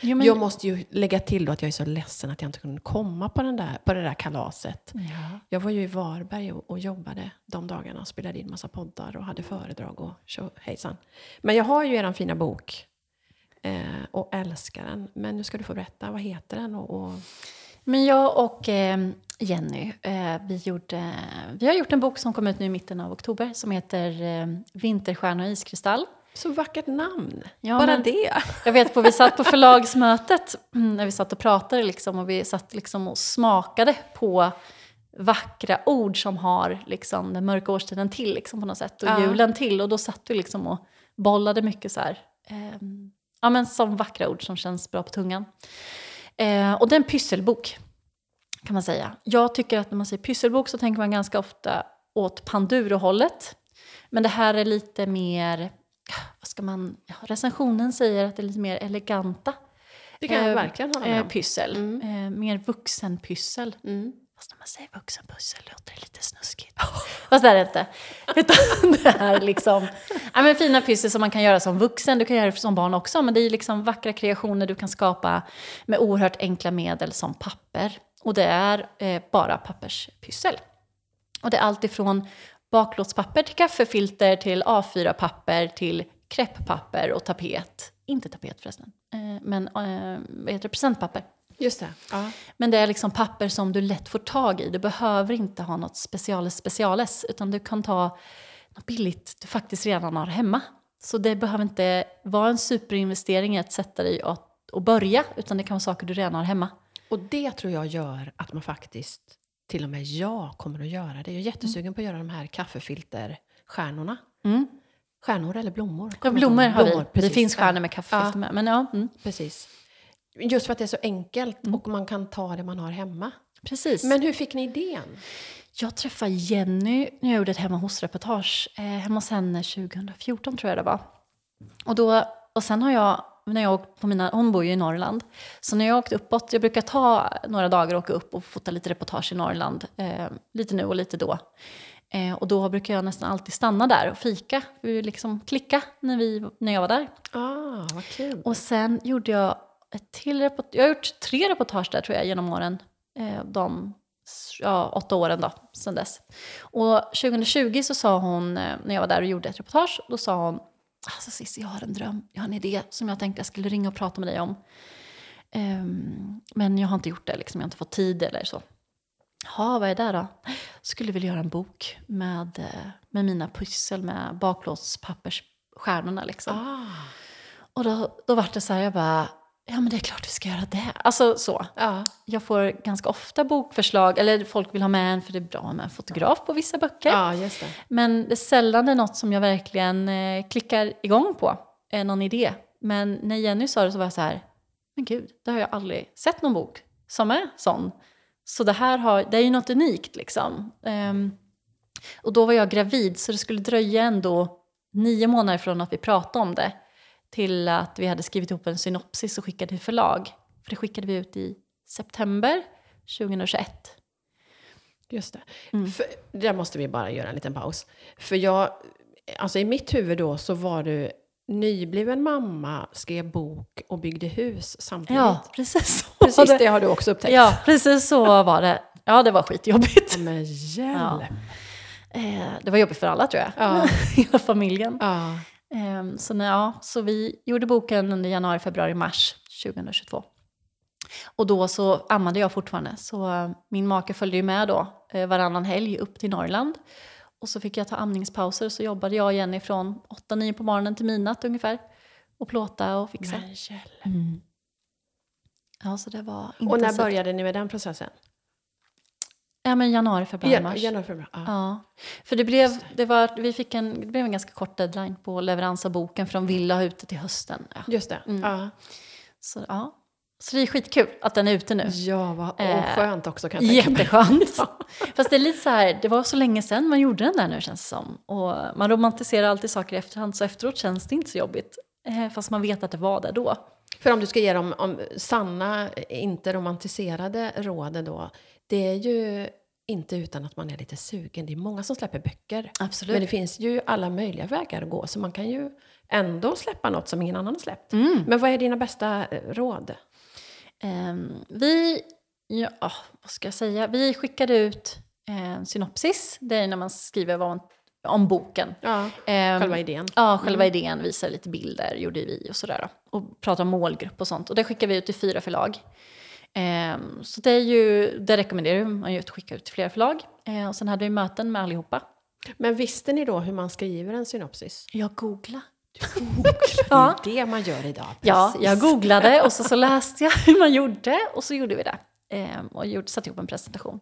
B: Jo, men,
A: Jag måste ju lägga till då att jag är så ledsen att jag inte kunde komma på, den där, på det där kalaset.
B: ja.
A: Jag var ju i Varberg och, och jobbade de dagarna och spelade in massa poddar och hade föredrag och tjo hejsan. Men jag har ju er fina bok eh, och älskar den. Men nu ska du få berätta, vad heter den? Och, och,
B: Men jag och eh, Jenny, eh, vi, gjorde, vi har gjort en bok som kom ut nu i mitten av oktober som heter eh, Vinterstjärna och iskristall.
A: Så vackert namn!
B: Ja,
A: Bara
B: men-
A: det!
B: Jag vet på vi satt på förlagsmötet mm, när vi satt och pratade liksom, och vi satt liksom och smakade på vackra ord som har liksom, den mörka årstiden till liksom, på något sätt och
A: Ja.
B: julen till. Och då satt vi liksom och bollade mycket så här, ehm, ja men som vackra ord som känns bra på tungan. Eh, och det är en pysselbok, kan man säga. Jag tycker att när man säger pysselbok så tänker man ganska ofta åt Panduro-hållet. Men det här är lite mer, vad ska man, ja, recensionen säger att det är lite mer eleganta
A: Det kan jag
B: eh,
A: verkligen hålla med
B: eh,
A: om.
B: pyssel.
A: Mm.
B: Eh, mer vuxenpyssel.
A: Mm.
B: Fast när man säger vuxenpussel låter det lite snuskigt. Fast det är det inte. Utan det är liksom ja, men fina pyssel som man kan göra som vuxen. Du kan göra det som barn också. Men det är liksom vackra kreationer du kan skapa med oerhört enkla medel som papper. Och det är eh, bara papperspyssel. Och det är allt ifrån baklåtspapper till kaffefilter till A4-papper till krepppapper och tapet. Inte tapet förresten, eh, men eh, vad heter det? presentpapper.
A: Just det. Ja.
B: Men det är liksom papper som du lätt får tag i. Du behöver inte ha något speciales speciales utan du kan ta något billigt du faktiskt redan har hemma. Så det behöver inte vara en superinvestering i att sätta dig och, och börja utan det kan vara saker du redan har hemma.
A: Och det tror jag gör att man faktiskt, till och med jag kommer att göra det. Jag är jättesugen på att göra de här kaffefilterstjärnorna.
B: Mm.
A: Stjärnor eller blommor?
B: Ja, blommor har
A: ihåg.
B: vi. det
A: precis.
B: finns stjärnor med kaffefilter
A: Ja.
B: med. Men ja, mm.
A: Precis. Just för att det är så enkelt och man kan ta det man har hemma.
B: precis.
A: Men hur fick ni idén?
B: Jag träffade Jenny när jag gjorde ett hemma hos-reportage. Eh, hemma hos henne 2014 tror jag det var. Och, då, och sen har jag, när jag åkt på mina, hon bor ju i Norrland. Så när jag åkte uppåt, jag brukar ta några dagar och åka upp och fota lite reportage i Norrland. Eh, lite nu och lite då. Eh, och då brukar jag nästan alltid stanna där och fika. Vi liksom klicka när, vi, när jag var där.
A: Ah, vad kul.
B: Och sen gjorde jag ett till reportage. Jag har gjort tre reportage där tror jag genom åren. Eh, de ja, åtta åren då, sen dess. Och 2020 så sa hon, eh, när jag var där och gjorde ett reportage, då sa hon Alltså Cissi, jag har en dröm, jag har en idé som jag tänkte jag skulle ringa och prata med dig om. Ehm, men jag har inte gjort det, liksom, jag har inte fått tid eller så. Ja, vad är det då? Skulle vilja göra en bok med, eh, med mina pussel med baklåtspappersstjärnorna liksom.
A: Ah,
B: Och då, då var det så här, jag bara, ja men det är klart vi ska göra det. Alltså så.
A: ja.
B: Jag får ganska ofta bokförslag, eller folk vill ha med en för det är bra med en fotograf på vissa böcker.
A: ja, just det.
B: Men det är sällan det är något som jag verkligen eh, klickar igång på, eh, någon idé. Men när Jenny sa det så var jag så här, men gud, det har jag aldrig sett någon bok som är sån. Så det här har, det är ju något unikt liksom. Ehm, och då var jag gravid så det skulle dröja ändå nio månader från att vi pratade om det till att vi hade skrivit ihop en synopsis och skickade till förlag. För det skickade vi ut i september 2021.
A: Just det.
B: Mm.
A: För, där måste vi bara göra en liten paus. För jag, alltså i mitt huvud då så var du nybliven mamma, skrev bok och byggde hus samtidigt.
B: Ja, precis så
A: Precis
B: det.
A: det har du också upptäckt.
B: Ja, precis så var det. Ja, det var skitjobbigt.
A: Ja, Men hjälp!
B: Eh, det var jobbigt för alla tror jag.
A: Ja.
B: Hela familjen.
A: Ja.
B: Eh, så, när, ja, så vi gjorde boken under januari, februari, mars 2022. Och då så ammade jag fortfarande. Så eh, min make följde ju med då eh, varannan helg upp till Norrland. Och så fick jag ta amningspauser så jobbade jag och Jenny från 8-9 på morgonen till midnatt ungefär. Och plåta och fixa.
A: Men.
B: Mm. Ja, så det var
A: Och när
B: intensivt.
A: började ni med den processen?
B: Ja, men januari, februari,
A: Ja,
B: mars.
A: januari, februari. Ja.
B: Ja, för det blev, det, var, vi fick en, det blev en ganska kort deadline på leverans av boken för de ville ha ut det till hösten. Ja.
A: Just det.
B: Mm.
A: Ja.
B: Så, ja. så det är skitkul att den är ute nu.
A: Ja, vad
B: Eh,
A: skönt också kan jag tänka.
B: Jätteskönt. Fast det är lite så här, det var så länge sedan man gjorde den där nu känns det som. Och man romantiserar alltid saker i efterhand så efteråt känns det inte så jobbigt. Eh, Fast man vet att det var där då.
A: För om du ska ge dem om sanna, inte romantiserade råd då. Det är ju inte utan att man är lite sugen. Det är många som släpper böcker.
B: Absolut.
A: Men det finns ju alla möjliga vägar att gå. Så man kan ju ändå släppa något som ingen annan har släppt.
B: Mm.
A: Men vad är dina bästa eh, råd?
B: Ehm, vi, ja, vad ska jag säga? Vi skickade ut en synopsis. Det är när man skriver vad man, om boken.
A: Ja,
B: Ehm,
A: själva idén.
B: Ja, själva idén, visar lite bilder, gjorde vi och sådär. Och pratar om målgrupp och sånt. Och det skickar vi ut till fyra förlag. Ehm, så det är ju, det rekommenderar man ju att skicka ut till flera förlag. Ehm, och sen hade vi möten med allihopa.
A: Men visste ni då hur man skriver en synopsis?
B: Jag googlade.
A: Det
B: Ja.
A: är det man gör idag.
B: Ja,
A: precis.
B: jag googlade och så, så läste jag hur man gjorde och så gjorde vi det. Ehm, och gjorde, satte ihop en presentation.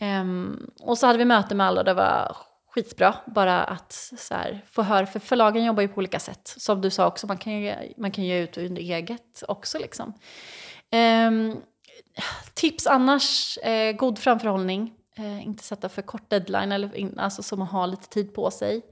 B: Ehm, och så hade vi möte med alla och det var skitbra. Bara att så här, få höra, för förlagen jobbar ju på olika sätt. Som du sa också, man kan ju, man kan ge ut under eget också liksom. Ehm, tips annars, eh, god framförhållning. Eh, inte sätta för kort deadline, eller in, alltså så man har lite tid på sig.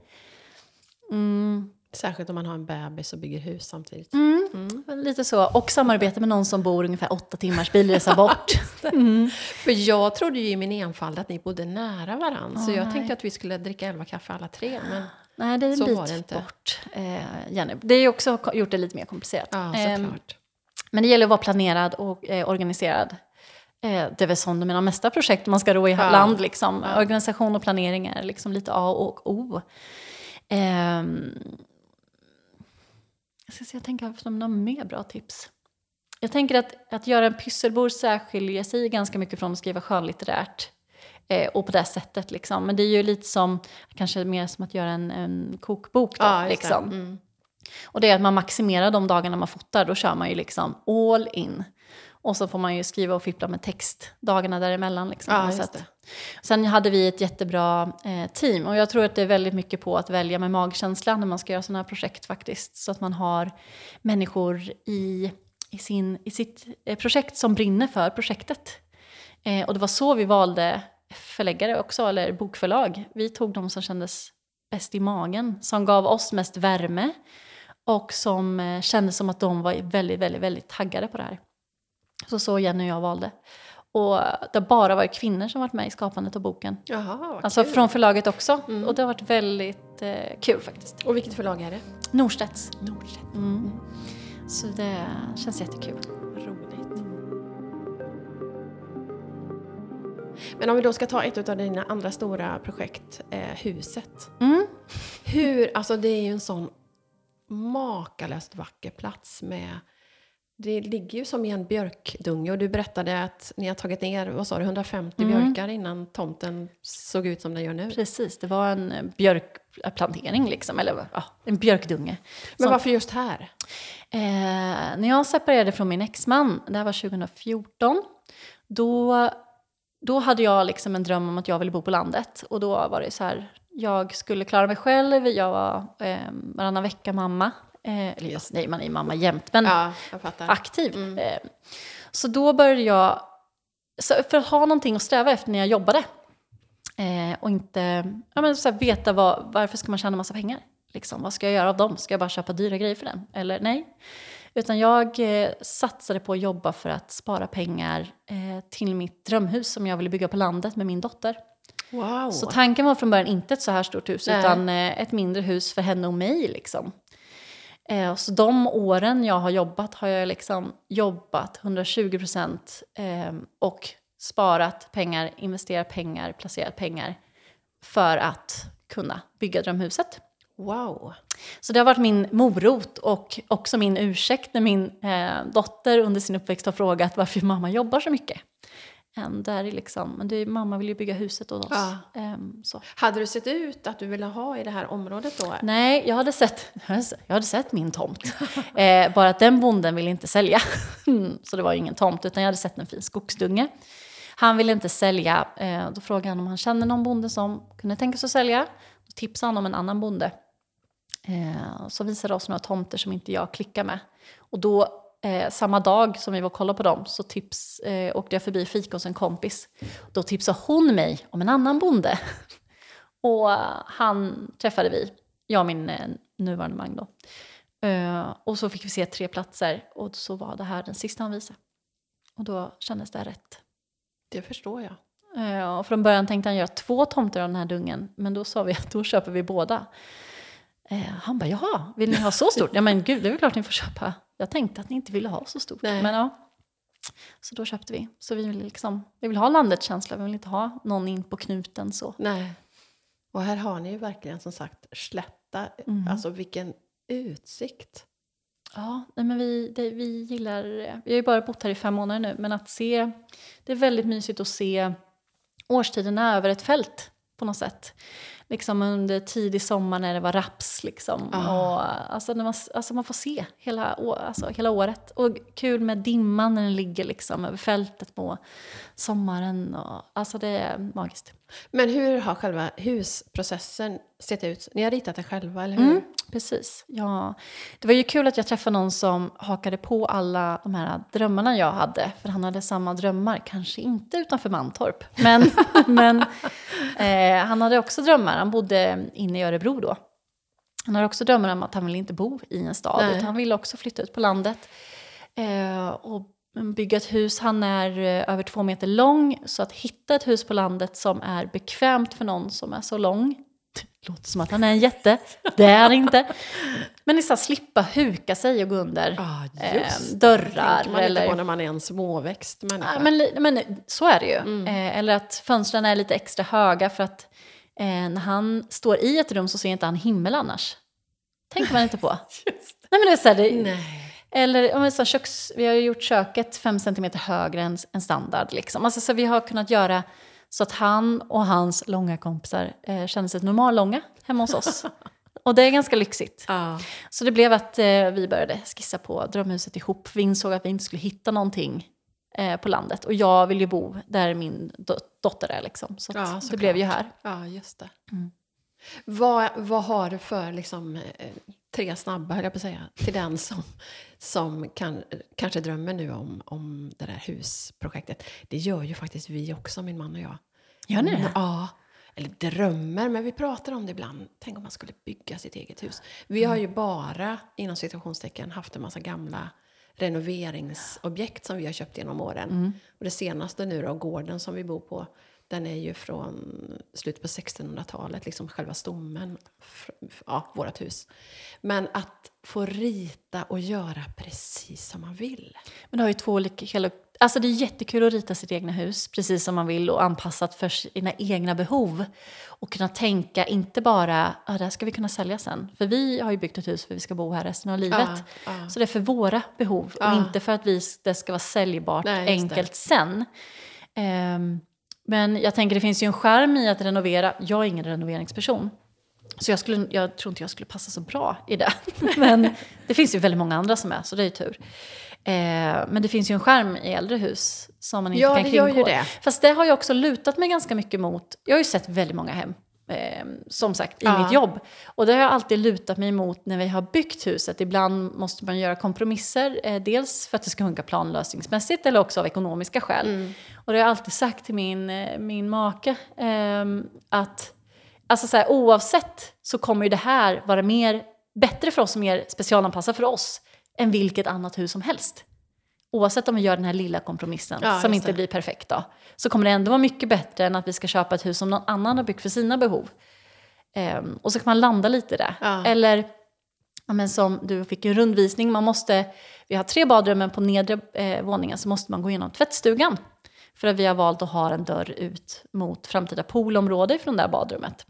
B: Mm.
A: Särskilt om man har en bebis och bygger hus samtidigt.
B: Mm. Lite så. Och samarbeta med någon som bor ungefär åtta timmars bilresa bort. Mm.
A: För jag trodde ju i min enfald att ni bodde nära varandra. så
B: Åh,
A: jag
B: nej.
A: tänkte att vi skulle dricka elva kaffe alla tre. Men
B: Nej, det är en
A: Så
B: bit
A: var det inte.
B: bort, eh, Jenny. Det ju också gjort det lite mer komplicerat.
A: ja,
B: Ehm,
A: såklart.
B: Men det gäller att vara planerad och eh, organiserad. Eh, det är väl som de mina mesta projekt man ska ro i
A: Ja.
B: land. Liksom.
A: Ja.
B: Organisation och planering är liksom lite A och O. Ehm, jag ska se, jag tänker om några mer bra tips. Jag tänker att, att göra en pysselbord särskiljer sig ganska mycket från att skriva skönlitterärt. Eh, och på det sättet liksom. Men det är ju lite som, kanske mer som att göra en, en kokbok då.
A: Ja,
B: liksom.
A: Mm.
B: Och det är att man maximerar de dagarna man fotar, då kör man ju liksom all in. Och så får man ju skriva och fippla med text dagarna däremellan. Liksom,
A: Ja, just det.
B: Sen hade vi ett jättebra eh, team och jag tror att det är väldigt mycket på att välja med magkänsla när man ska göra sådana här projekt faktiskt. Så att man har människor i, i, sin, i sitt eh, projekt som brinner för projektet. Eh, och det var så vi valde förläggare också, eller bokförlag. Vi tog de som kändes bäst i magen, som gav oss mest värme och som eh, kändes som att de var väldigt, väldigt, väldigt taggade på det här. Så så Jenny och jag valde. Och det har bara varit kvinnor som varit med i skapandet av boken.
A: Jaha,
B: Alltså
A: kul.
B: från förlaget också.
A: Mm.
B: Och det har varit väldigt eh, kul faktiskt.
A: Och vilket förlag är det?
B: Norstedts.
A: Norstedt.
B: Mm. Så det känns jättekul.
A: Roligt. Men om vi då ska ta ett av dina andra stora projekt, eh, huset.
B: Mm.
A: Hur, alltså det är ju en sån makalöst vacker plats med det ligger ju som i en björkdunge och du berättade att ni har tagit ner, vad sa du, 150
B: Mm.
A: björkar innan tomten såg ut som den gör nu.
B: Precis, det var en björkplantering liksom, eller ja, en björkdunge.
A: Men
B: Som-
A: varför just här?
B: Eh, när jag separerade från min exman, det här var 2014, då, då hade jag liksom en dröm om att jag ville bo på landet. Och då var det så här, jag skulle klara mig själv, jag var eh, varannan vecka mamma. Eh, eller just, nej, man är mamma jämt, men
A: Ja,
B: aktiv.
A: Mm.
B: Eh, så då började jag, så för att ha någonting att sträva efter när jag jobbade eh, och inte ja, men så här, veta vad, varför ska man tjäna massa pengar. Liksom, vad ska jag göra av dem? Ska jag bara köpa dyra grejer för den? Eller nej. Utan jag eh, satsade på att jobba för att spara pengar eh, till mitt drömhus som jag ville bygga på landet med min dotter.
A: Wow.
B: Så tanken var från början inte ett så här stort hus
A: Nej.
B: utan eh, ett mindre hus för henne och mig. Liksom. Eh, så de åren jag har jobbat har jag liksom jobbat 120 procent eh, och sparat pengar, investerat pengar, placerat pengar för att kunna bygga drömhuset.
A: wow.
B: Så det har varit min morot och också min ursäkt när min eh, dotter under sin uppväxt har frågat varför mamma jobbar så mycket. Um, där är liksom, men är, mamma vill ju bygga huset åt oss.
A: Ja.
B: Ehm, så.
A: Hade du sett ut att du ville ha i det här området då?
B: Nej, jag hade sett, jag hade sett min tomt. Eh, bara att den bonden ville inte sälja. Så det var ju ingen tomt, utan jag hade sett en fin skogsdunge. Han ville inte sälja. Eh, då frågade han om han kände någon bonde som kunde tänka sig att sälja. Då tipsade han om en annan bonde. Eh, så visade oss några tomter som inte jag klickar med. Och då, eh, samma dag som vi var och kollade på dem, så tips, eh, åkte jag förbi fika hos en kompis. Då tipsade hon mig om en annan bonde. och han träffade vi, jag och min eh, nuvarande man då. Eh, och så fick vi se tre platser och så var det här den sista han visade. Och då kändes det rätt.
A: Det förstår jag.
B: Eh, och från början tänkte han göra två tomter av den här dungen, men då sa vi att då köper vi båda. Eh, han bara, jaha, vill ni ha så stort? ja men gud, det är väl klart ni får köpa. Jag tänkte att ni inte ville ha så stort.
A: Nej.
B: Men ja. Så då köpte vi. Så vi vill, liksom, vi vill ha landets känsla, vi vill inte ha någon in på knuten så.
A: Nej. Och här har ni ju verkligen som sagt slätta.
B: Mm.
A: Alltså vilken utsikt.
B: Ja, nej, men vi, det, vi gillar, vi har ju bara bott här i fem månader nu, men att se, det är väldigt mysigt att se årstiderna över ett fält på något sätt. Liksom under tidig sommar när det var raps. Liksom.
A: Ah.
B: Och, alltså, man, alltså, man får se hela, alltså, hela året. Och kul med dimman när den ligger liksom, över fältet på sommaren. Och, alltså det är magiskt.
A: Men hur har själva husprocessen sett ut? Ni har ritat det själva, eller hur?
B: Mm, precis. Ja. Det var ju kul att jag träffade någon som hakade på alla de här drömmarna jag hade. För han hade samma drömmar, kanske inte utanför Mantorp. Men, men eh, han hade också drömmar. Han bodde inne i Örebro då. Han hade också drömmar om att han ville inte bo i en stad.
A: Nej.
B: Utan han ville också flytta ut på landet. Eh, och bygga ett hus. Han är eh, över två meter lång. Så att hitta ett hus på landet som är bekvämt för någon som är så lång. Det låter som att han är en jätte. Det är han inte. Men liksom slippa huka sig och gå under
A: Ja,
B: eh,
A: det.
B: dörrar.
A: tänker man
B: eller,
A: inte på när man är en småväxt människa.
B: Ja, men, men så är det ju.
A: Mm.
B: Eh, eller att fönstren är lite extra höga för att eh, när han står i ett rum så ser inte han himmel annars. tänker man inte på. Nej, men det är så här, det,
A: Nej.
B: Eller om vi, så köks, vi har ju gjort köket fem centimeter högre än, än standard. Liksom. Alltså, så vi har kunnat göra så att han och hans långa kompisar eh, känner sig normallånga hemma hos oss. och det är ganska lyxigt.
A: Ja.
B: Så det blev att eh, vi började skissa på drömhuset ihop. Vi insåg att vi inte skulle hitta någonting eh, på landet. Och jag vill ju bo där min do- dotter är. Liksom. Så,
A: Ja,
B: det
A: såklart.
B: blev ju här.
A: ja, just det.
B: Mm.
A: Vad, vad har du för liksom, eh, tre snabba, höll jag på att säga, till den som, som kan, kanske drömmer nu om, om det där husprojektet? Det gör ju faktiskt vi också, min man och jag.
B: Gör ni det?
A: Ja. Eller drömmer, men vi pratar om det ibland. Tänk om man skulle bygga sitt eget hus. Vi har ju bara, inom situationstecken, haft en massa gamla renoveringsobjekt som vi har köpt genom åren.
B: Mm.
A: Och det senaste nu då, gården som vi bor på, den är ju från slutet på 1600-talet, liksom själva stommen, ja, vårt hus. Men att få rita och göra precis som man vill.
B: Men det har ju två olika... Alltså det är jättekul att rita sitt egna hus precis som man vill och anpassat för sina egna behov. Och kunna tänka, inte bara ah, det här ska vi kunna sälja sen. För vi har ju byggt ett hus för vi ska bo här resten av livet.
A: Ja, ja.
B: Så det är för våra behov och inte för att vi, det ska vara säljbart
A: Nej, just det.
B: enkelt sen. Ehm, men jag tänker det finns ju en charm i att renovera. Jag är ingen renoveringsperson. Så jag, skulle, jag tror inte jag skulle passa så bra i det. Men det finns ju väldigt många andra som är, så det är ju tur. Eh, men det finns ju en charm i äldre hus som man inte
A: Ja,
B: kan
A: det gör
B: kringgå.
A: ju det.
B: Fast det har jag också lutat mig ganska mycket mot. Jag har ju sett väldigt många hem, eh, som sagt, i
A: Ja.
B: mitt jobb. Och det har jag alltid lutat mig mot när vi har byggt huset. Ibland måste man göra kompromisser, eh, dels för att det ska funka planlösningsmässigt eller också av ekonomiska skäl.
A: Mm.
B: Och det har jag alltid sagt till min, eh, min make, ehm, att alltså så här, oavsett så kommer ju det här vara mer, bättre för oss och mer specialanpassat för oss än vilket annat hus som helst. Oavsett om vi gör den här lilla kompromissen
A: Ja,
B: som inte
A: det.
B: blir perfekt då, så kommer det ändå vara mycket bättre än att vi ska köpa ett hus som någon annan har byggt för sina behov. Ehm, och så kan man landa lite i det.
A: Ja.
B: Eller ja, men som du fick en rundvisning, man måste, vi har tre badrum men på nedre eh, våningen så måste man gå igenom tvättstugan. För att vi har valt att ha en dörr ut mot framtida poolområde från det här badrummet.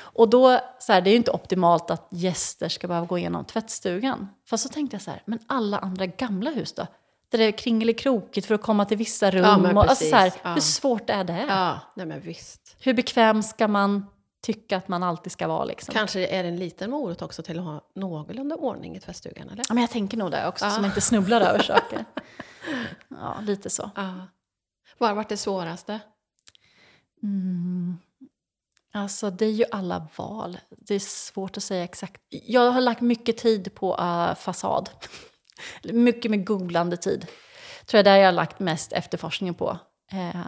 B: Och då, så här, det är ju inte optimalt att gäster ska behöva gå igenom tvättstugan. Fast så tänkte jag så här, men alla andra gamla hus då? Det kringelikrokigt för att komma till vissa rum.
A: Ja,
B: och, alltså, så här,
A: ja.
B: Hur svårt är det?
A: Ja, nej men visst.
B: Hur bekväm ska man tycka att man alltid ska vara? Liksom?
A: Kanske är det en liten morot också till att ha någorlunda ordning i tvättstugan, eller?
B: Ja, men jag tänker nog det också,
A: Ja.
B: så man inte snubblar över saker. Ja, lite så.
A: Ja. Vad har varit det svåraste?
B: Mm. Alltså det är ju alla val. Det är svårt att säga exakt. Jag har lagt mycket tid på uh, fasad. Mycket med googlande tid. Tror jag där jag har lagt mest efterforskningen på. Eh,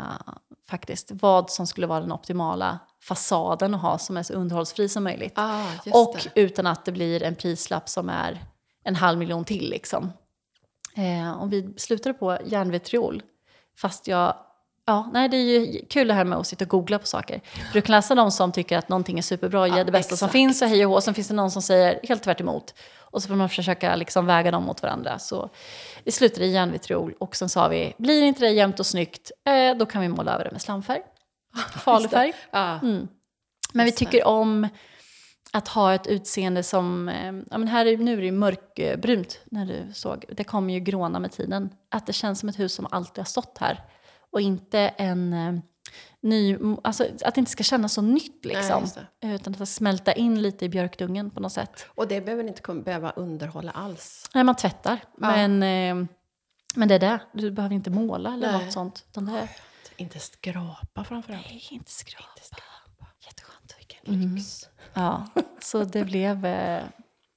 B: faktiskt. Vad som skulle vara den optimala fasaden att ha som är så underhållsfri som möjligt.
A: Ah,
B: Och
A: det.
B: utan att det blir en prislapp som är en halv miljon till. Liksom. Eh, och vi slutade på järnvitriol. Fast jag... Ja, nej, det är ju kul det här med att sitta och googla på saker. För du kan läsa de som tycker att någonting är superbra och
A: Ja,
B: det bästa som
A: exakt.
B: finns och hej och hå. Sen finns det någon som säger helt tvärt emot. Och så får man försöka liksom väga dem mot varandra. Så vi slutade i järnvitriol och sen sa vi, blir inte det jämnt och snyggt, eh, då kan vi måla över det med slamfärg. Falufärg.
A: Ja.
B: Mm. Men vi tycker om att ha ett utseende som... Eh, ja, men här är, nu är det ju mörkbrunt när du såg. Det kommer ju gråna med tiden. Att det känns som ett hus som alltid har stått här. Och inte en, eh, ny, alltså att det inte ska kännas så nytt
A: Nej,
B: liksom.
A: just det.
B: utan att smälta in lite i björkdungen på något sätt.
A: Och det behöver inte kom- behöva underhålla alls.
B: Nej, man tvättar.
A: Ja.
B: Men, eh, men det är det. Du behöver inte måla eller
A: Nej.
B: något sånt. Utan det är
A: Inte skrapa framförallt.
B: Nej, inte skrapa. Jätteskönt.
A: Vilken lyx.
B: Ja, så det blev... Eh,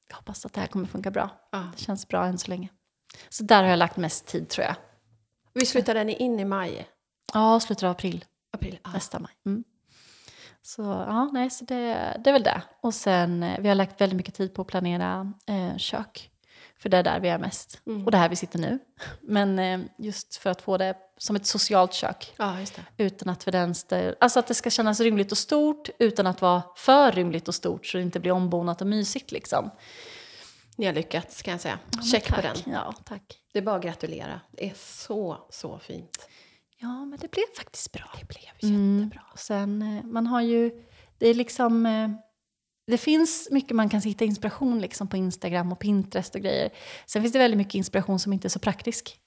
B: jag hoppas att det här kommer funka bra.
A: Ja.
B: Det känns bra än så länge. Så där har jag lagt mest tid tror jag.
A: Vi flyttade ni in i maj?
B: Ja, slutet av april.
A: April? Ja.
B: Nästa maj. Mm. Så ja, nej, så det, det är väl det. Och sen, eh, vi har lagt väldigt mycket tid på att planera eh, kök. För det är där vi är mest.
A: Mm.
B: Och det är här vi sitter nu. Men eh, just för att få det som ett socialt kök.
A: ja.
B: Utan att för stä- alltså att det ska kännas rymligt och stort utan att vara för rymligt och stort så det inte blir ombonat och mysigt liksom.
A: Ni har lyckats kan jag säga.
B: Ja,
A: Check på
B: tack.
A: den.
B: Ja, tack.
A: Det är bara att gratulera. Det är så, så fint.
B: Ja, men det blev faktiskt bra.
A: Det blev
B: Mm.
A: jättebra.
B: Och sen, eh, man har ju, det är liksom, eh, det finns mycket man kan hitta inspiration liksom på Instagram och Pinterest och grejer. Sen finns det väldigt mycket inspiration som inte är så praktisk.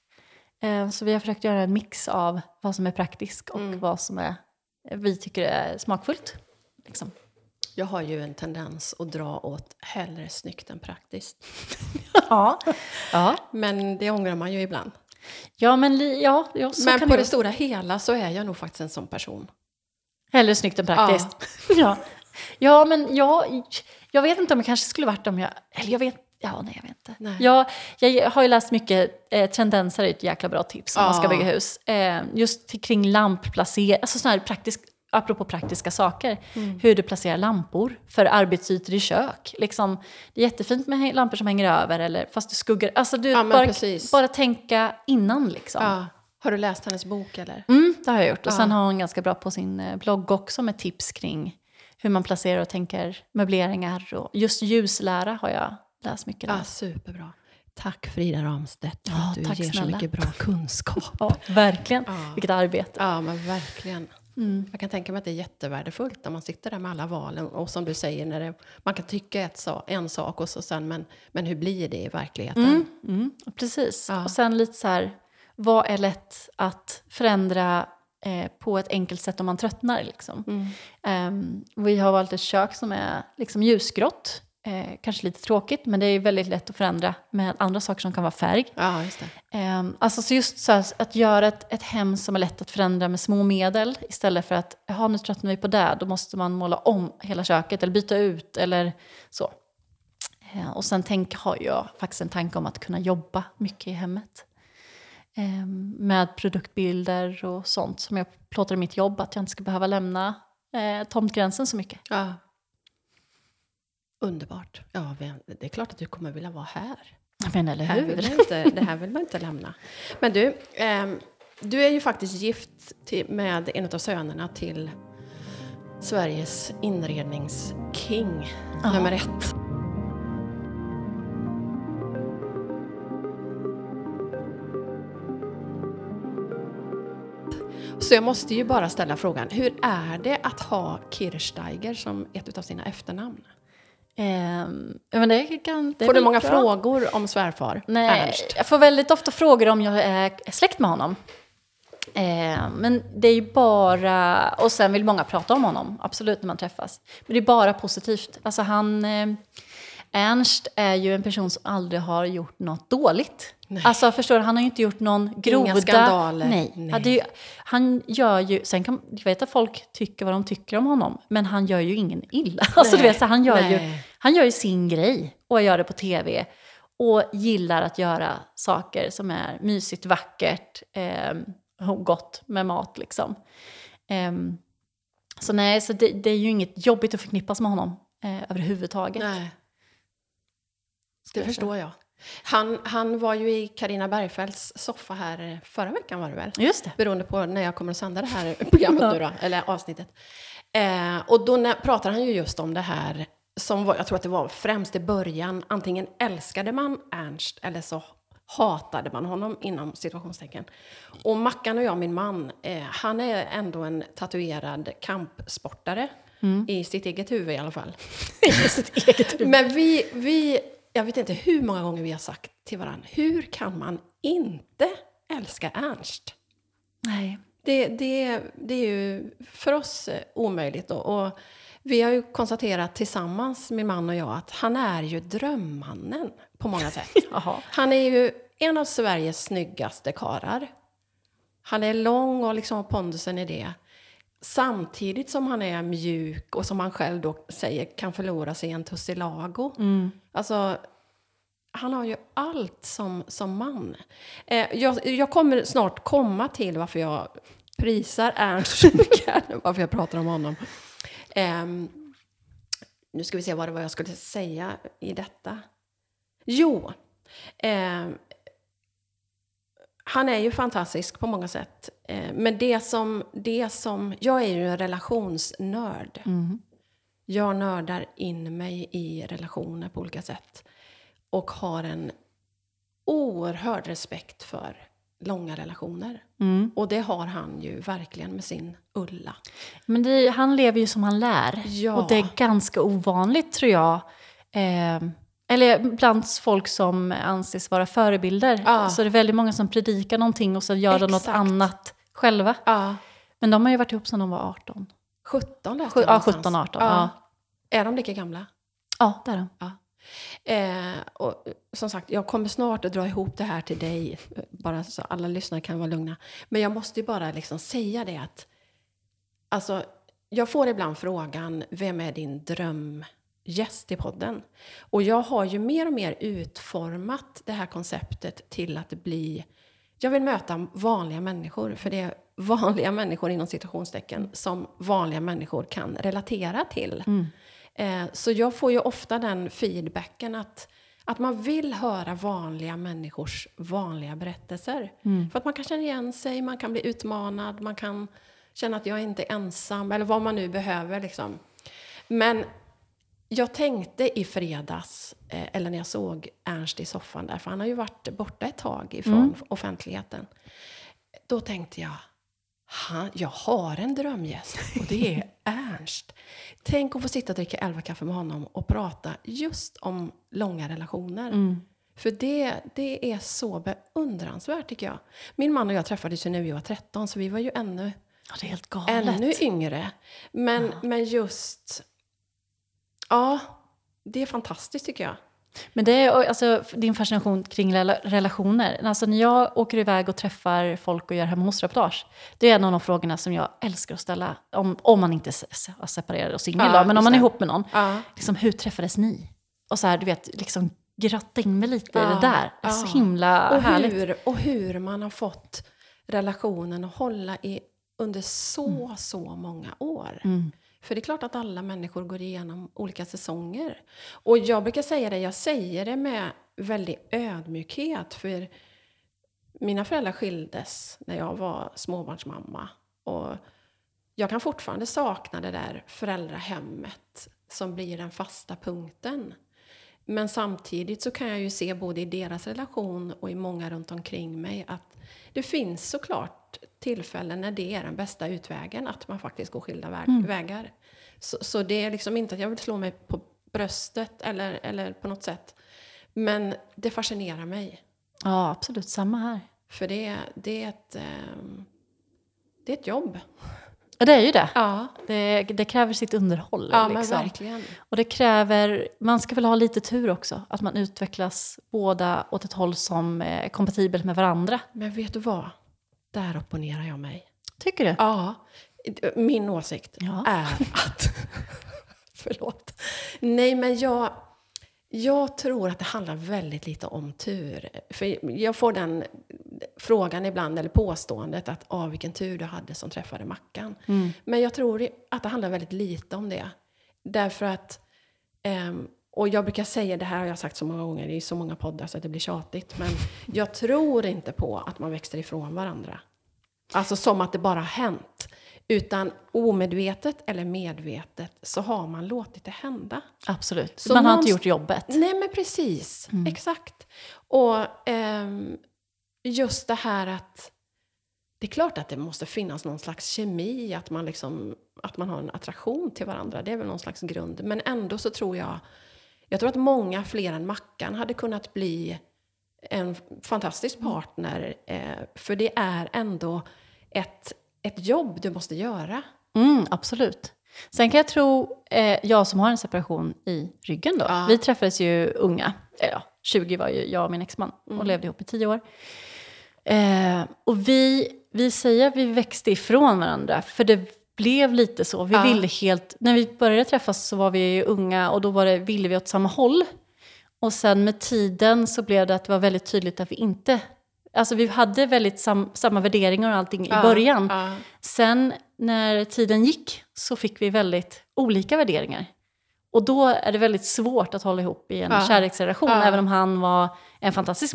B: Eh, Så vi har försökt göra en mix av vad som är praktiskt och
A: Mm.
B: vad som är, vi tycker är smakfullt. Liksom.
A: Jag har ju en tendens att dra åt hellre snyggt än praktiskt.
B: Ja. ja.
A: Men det ångrar man ju ibland.
B: Ja, men ja, ja, så
A: Men
B: kan
A: på
B: det
A: det stora hela så är jag nog faktiskt en sån person.
B: Hellre snyggt än praktiskt. Ja, ja. men jag, jag vet inte om jag kanske skulle varit om jag... Eller jag vet... Ja, nej, jag vet inte.
A: Nej.
B: Jag, jag har ju läst mycket, eh, Tendenser är ett jäkla bra tips om man ska
A: Ja.
B: bygga hus. Eh, just kring lampplacering, alltså sådana här praktisk, apropå praktiska saker.
A: Mm.
B: Hur du placerar lampor för arbetsytor i kök. Liksom, det är jättefint med lampor som hänger över, eller fast du skuggar. Alltså du,
A: Ja,
B: bara,
A: precis.
B: bara tänka innan liksom.
A: Ja. Har du läst hennes bok eller?
B: Mm, det har jag gjort. Och
A: Ja.
B: sen har hon ganska bra på sin eh, blogg också med tips kring hur man placerar och tänker möbleringar. Och just ljuslära har jag läst mycket där.
A: Ja, superbra. Tack Frida Ramstedt för
B: Ja,
A: att du
B: tack
A: ger så
B: snälla.
A: mycket bra kunskap.
B: Ja, verkligen.
A: Ja.
B: Vilket arbete.
A: Ja, men verkligen.
B: Mm.
A: Jag kan tänka mig att det är jättevärdefullt när man sitter där med alla valen. Och som du säger, när det, man kan tycka ett, en sak och så sen, men, men hur blir det i verkligheten?
B: Mm, mm, precis.
A: Ja.
B: Och sen lite så här, vad är lätt att förändra eh, på ett enkelt sätt om man tröttnar? Liksom. Ehm, vi har valt ett kök som är liksom ljusgrått. Eh, kanske lite tråkigt, men det är väldigt lätt att förändra med andra saker som kan vara färg.
A: Ja, just det.
B: Um, alltså så just så här, att göra ett, ett hem som är lätt att förändra med små medel istället för att, jaha nu tröttnar vi på det, då måste man måla om hela köket eller byta ut eller så. Eh, och sen tänk, har jag faktiskt en tanke om att kunna jobba mycket i hemmet. Ehm, med produktbilder och sånt som jag plåtar i mitt jobb, att jag inte ska behöva lämna eh, tomtgränsen så mycket.
A: Ja. Underbart. Ja, det är klart att du kommer vilja vara här.
B: Menar, eller
A: Det här
B: hur?
A: vill inte, det här vill man inte lämna. Men du, ehm, du är ju faktiskt gift till, med en av sönerna till Sveriges inredningsking,
B: Ja.
A: nummer ett. Så jag måste ju bara ställa frågan, hur är det att ha Kirchsteiger som ett av sina efternamn?
B: Men det kan, det
A: Får du många
B: bra.
A: frågor om svärfar
B: Nej,
A: Ernst?
B: jag får väldigt ofta frågor om jag är släkt med honom. Eh, men det är ju bara, och sen vill många prata om honom, absolut när man träffas. Men det är bara positivt. Alltså han, eh, Ernst är ju en person som aldrig har gjort något dåligt.
A: Nej.
B: Alltså förstår du, han har ju inte gjort någon groda.
A: skandaler.
B: Nej.
A: Nej.
B: Ju, han gör ju, sen kan, jag vet att folk tycker vad de tycker om honom, men han gör ju ingen illa. Alltså du
A: Nej.
B: vet, så han, gör ju,
A: Nej.
B: Han gör ju sin grej och gör det på tv. Och gillar att göra saker som är mysigt, vackert och gott med mat liksom. Ehm, så nej, så det, det är ju inget jobbigt att förknippas med honom eh, överhuvudtaget.
A: Nej. Det
B: jag
A: förstår jag. Han, han var ju i Karina Bergfeldts soffa här eh, förra veckan var det väl?
B: Just det.
A: Beroende på när jag kommer att sända det här programmet nu då, eller avsnittet. Eh, och då när, pratar han ju just om det här som var, jag tror att det var främst i början, antingen älskade man Ernst eller så hatade man honom inom situationstecken. Och Mackan och jag, min man, eh, han är ändå en tatuerad kampsportare. I sitt eget huvud i alla fall.
B: I sitt eget huvud.
A: Men vi, vi, jag vet inte hur många gånger vi har sagt till varandra, hur kan man inte älska Ernst?
B: Nej.
A: Det det, det, det är ju för oss eh, omöjligt. Då. Och vi har ju konstaterat tillsammans, min man och jag, att han är ju drömmannen på många sätt. Han är ju en av Sveriges snyggaste karar. Han är lång och liksom har pondusen i det. Samtidigt som han är mjuk och som han själv då säger kan förlora sig i en tussilago.
B: Mm.
A: Alltså, han har ju allt som, som man. Eh, jag, jag kommer snart komma till varför jag prisar Ernst varför jag pratar om honom. Ehm, nu ska vi se vad det var jag skulle säga i detta. Jo, ehm, han är ju fantastisk på många sätt. Eh, men det som, det som... Jag är ju en relationsnörd.
B: Mm.
A: Jag nördar in mig i relationer på olika sätt. Och har en oerhörd respekt för långa relationer.
B: Mm.
A: Och det har han ju verkligen med sin Ulla.
B: Men det, han lever ju som han lär.
A: Ja.
B: Och det är ganska ovanligt tror jag. Eh, eller bland folk som anses vara förebilder.
A: Ja.
B: Så det är väldigt många som predikar någonting och så gör de något annat själva.
A: Ja,
B: Men de har ju varit ihop sedan de var 18.
A: 17 läste
B: Sju-
A: jag
B: ja,
A: någonstans.
B: 17, 18, ja.
A: Är de lika gamla?
B: Ja, där är de.
A: Eh, och eh, som sagt, jag kommer snart att dra ihop det här till dig, eh, bara så alla lyssnare kan vara lugna. Men jag måste ju bara liksom säga det att, alltså, jag får ibland frågan, vem är din drömgäst i podden? Och jag har ju mer och mer utformat det här konceptet till att bli, jag vill möta vanliga människor, för det är vanliga människor inom citationstecken som vanliga människor kan relatera till. Mm. Eh, så jag får ju ofta den feedbacken att, att man vill höra vanliga människors vanliga berättelser. För att man kan känna igen sig, man kan bli utmanad, man kan känna att jag inte är ensam, eller vad man nu behöver. Liksom. Men jag tänkte i fredags, eh, eller när jag såg Ernst i soffan där, för han har ju varit borta ett tag ifrån offentligheten. Då tänkte jag, han, jag har en drömgäst och det är Ernst. Tänk att få sitta och dricka elva kaffe med honom och prata just om långa relationer. För det, det är så beundransvärt tycker jag. Min man och jag träffades ju när vi var 13 så vi var ju ännu,
B: Ja, det är helt galet.
A: ännu yngre. Men, men just, ja, det är fantastiskt tycker jag.
B: Men det är alltså, din fascination kring rela- relationer. Alltså, när jag åker iväg och träffar folk och gör hemma hos-reportage, det är en av de frågorna som jag älskar att ställa. Om, om man inte är se- separerad och singel,
A: Ja,
B: men om man är
A: det.
B: ihop med någon.
A: Ja.
B: Liksom, hur träffades ni? Och så här, du vet, liksom grotta in mig lite i
A: Ja,
B: det där. Är så
A: ja.
B: himla
A: och
B: härligt.
A: hur, och hur man har fått relationen att hålla i under så, så många år.
B: Mm.
A: För det är klart att alla människor går igenom olika säsonger. Och jag brukar säga det, jag säger det med väldig ödmjukhet. För mina föräldrar skildes när jag var småbarnsmamma. Och jag kan fortfarande sakna det där föräldrahemmet som blir den fasta punkten. Men samtidigt så kan jag ju se både i deras relation och i många runt omkring mig att det finns såklart tillfällen när det är den bästa utvägen, att man faktiskt går skilda vä- vägar. Så, så det är liksom inte att jag vill slå mig på bröstet eller, eller på något sätt. Men det fascinerar mig.
B: Ja, absolut. Samma här.
A: För det, det, är, ett, ehm, det är ett jobb.
B: Ja, det är ju det.
A: Ja,
B: Det, det kräver sitt underhåll.
A: ja men
B: liksom.
A: verkligen.
B: Och det kräver, man ska väl ha lite tur också, att man utvecklas båda åt ett håll som är kompatibelt med varandra.
A: Men vet du vad? Där opponerar jag mig.
B: Tycker du?
A: Ja, min åsikt
B: Ja.
A: är att... förlåt. Nej, men jag, jag tror att det handlar väldigt lite om tur. För jag får den frågan ibland, eller påståendet, att ah, vilken tur du hade som träffade Mackan. Men jag tror att det handlar väldigt lite om det. Därför att... ehm, och jag brukar säga, det här har jag sagt så många gånger i så många poddar så att det blir tjatigt. Men jag tror inte på att man växer ifrån varandra. Alltså som att det bara har hänt. Utan omedvetet eller medvetet så har man låtit det hända.
B: Absolut.
A: Så
B: man har inte gjort jobbet.
A: Nej men precis, exakt. Och ehm, just det här att det är klart att det måste finnas någon slags kemi, att man, liksom, att man har en attraktion till varandra. Det är väl någon slags grund. Men ändå så tror jag, jag tror att många fler än Mackan hade kunnat bli en fantastisk partner. Eh, för det är ändå ett, ett jobb du måste göra.
B: Mm, absolut. Sen kan jag tro, eh, jag som har en separation i ryggen då,
A: Ja.
B: vi träffades ju unga, eller ja, 20 var ju jag och min exman och
A: Mm.
B: levde ihop i 10 år. Eh, och vi, vi säger att vi växte ifrån varandra, för det blev lite så. Vi
A: Ja.
B: ville helt, när vi började träffas så var vi ju unga och då var det, ville vi åt samma håll. Och sen med tiden så blev det att det var väldigt tydligt att vi inte, alltså vi hade väldigt sam, samma värderingar och allting i början.
A: Ja.
B: Sen när tiden gick så fick vi väldigt olika värderingar. Och då är det väldigt svårt att hålla ihop i en
A: Ja.
B: kärleksrelation,
A: Ja.
B: även om han var en fantastisk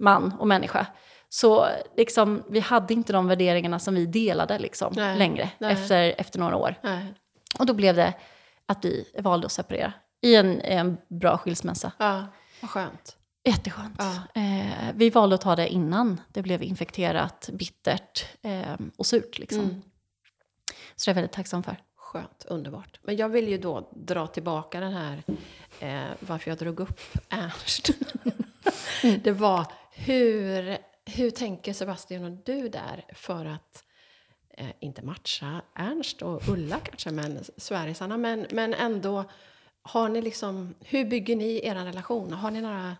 B: man och människa. Så liksom, vi hade inte de värderingarna som vi delade liksom,
A: Nej.
B: längre
A: Nej.
B: Efter, efter några år.
A: Nej.
B: Och då blev det att vi valde att separera i en, en bra skilsmässa.
A: Ja. Vad skönt.
B: Jätteskönt.
A: Ja.
B: Eh, vi valde att ta det innan det blev infekterat, bittert eh, och surt. Liksom.
A: Mm.
B: Så det är jag väldigt tacksam för.
A: Skönt, underbart. Men jag vill ju då dra tillbaka den här, eh, varför jag drog upp Ernst. det var hur, hur tänker Sebastian och du där för att eh, inte matcha Ernst och Ulla kanske, men Sverigesarna, men, men ändå har ni liksom, hur bygger ni er relation? Har ni några...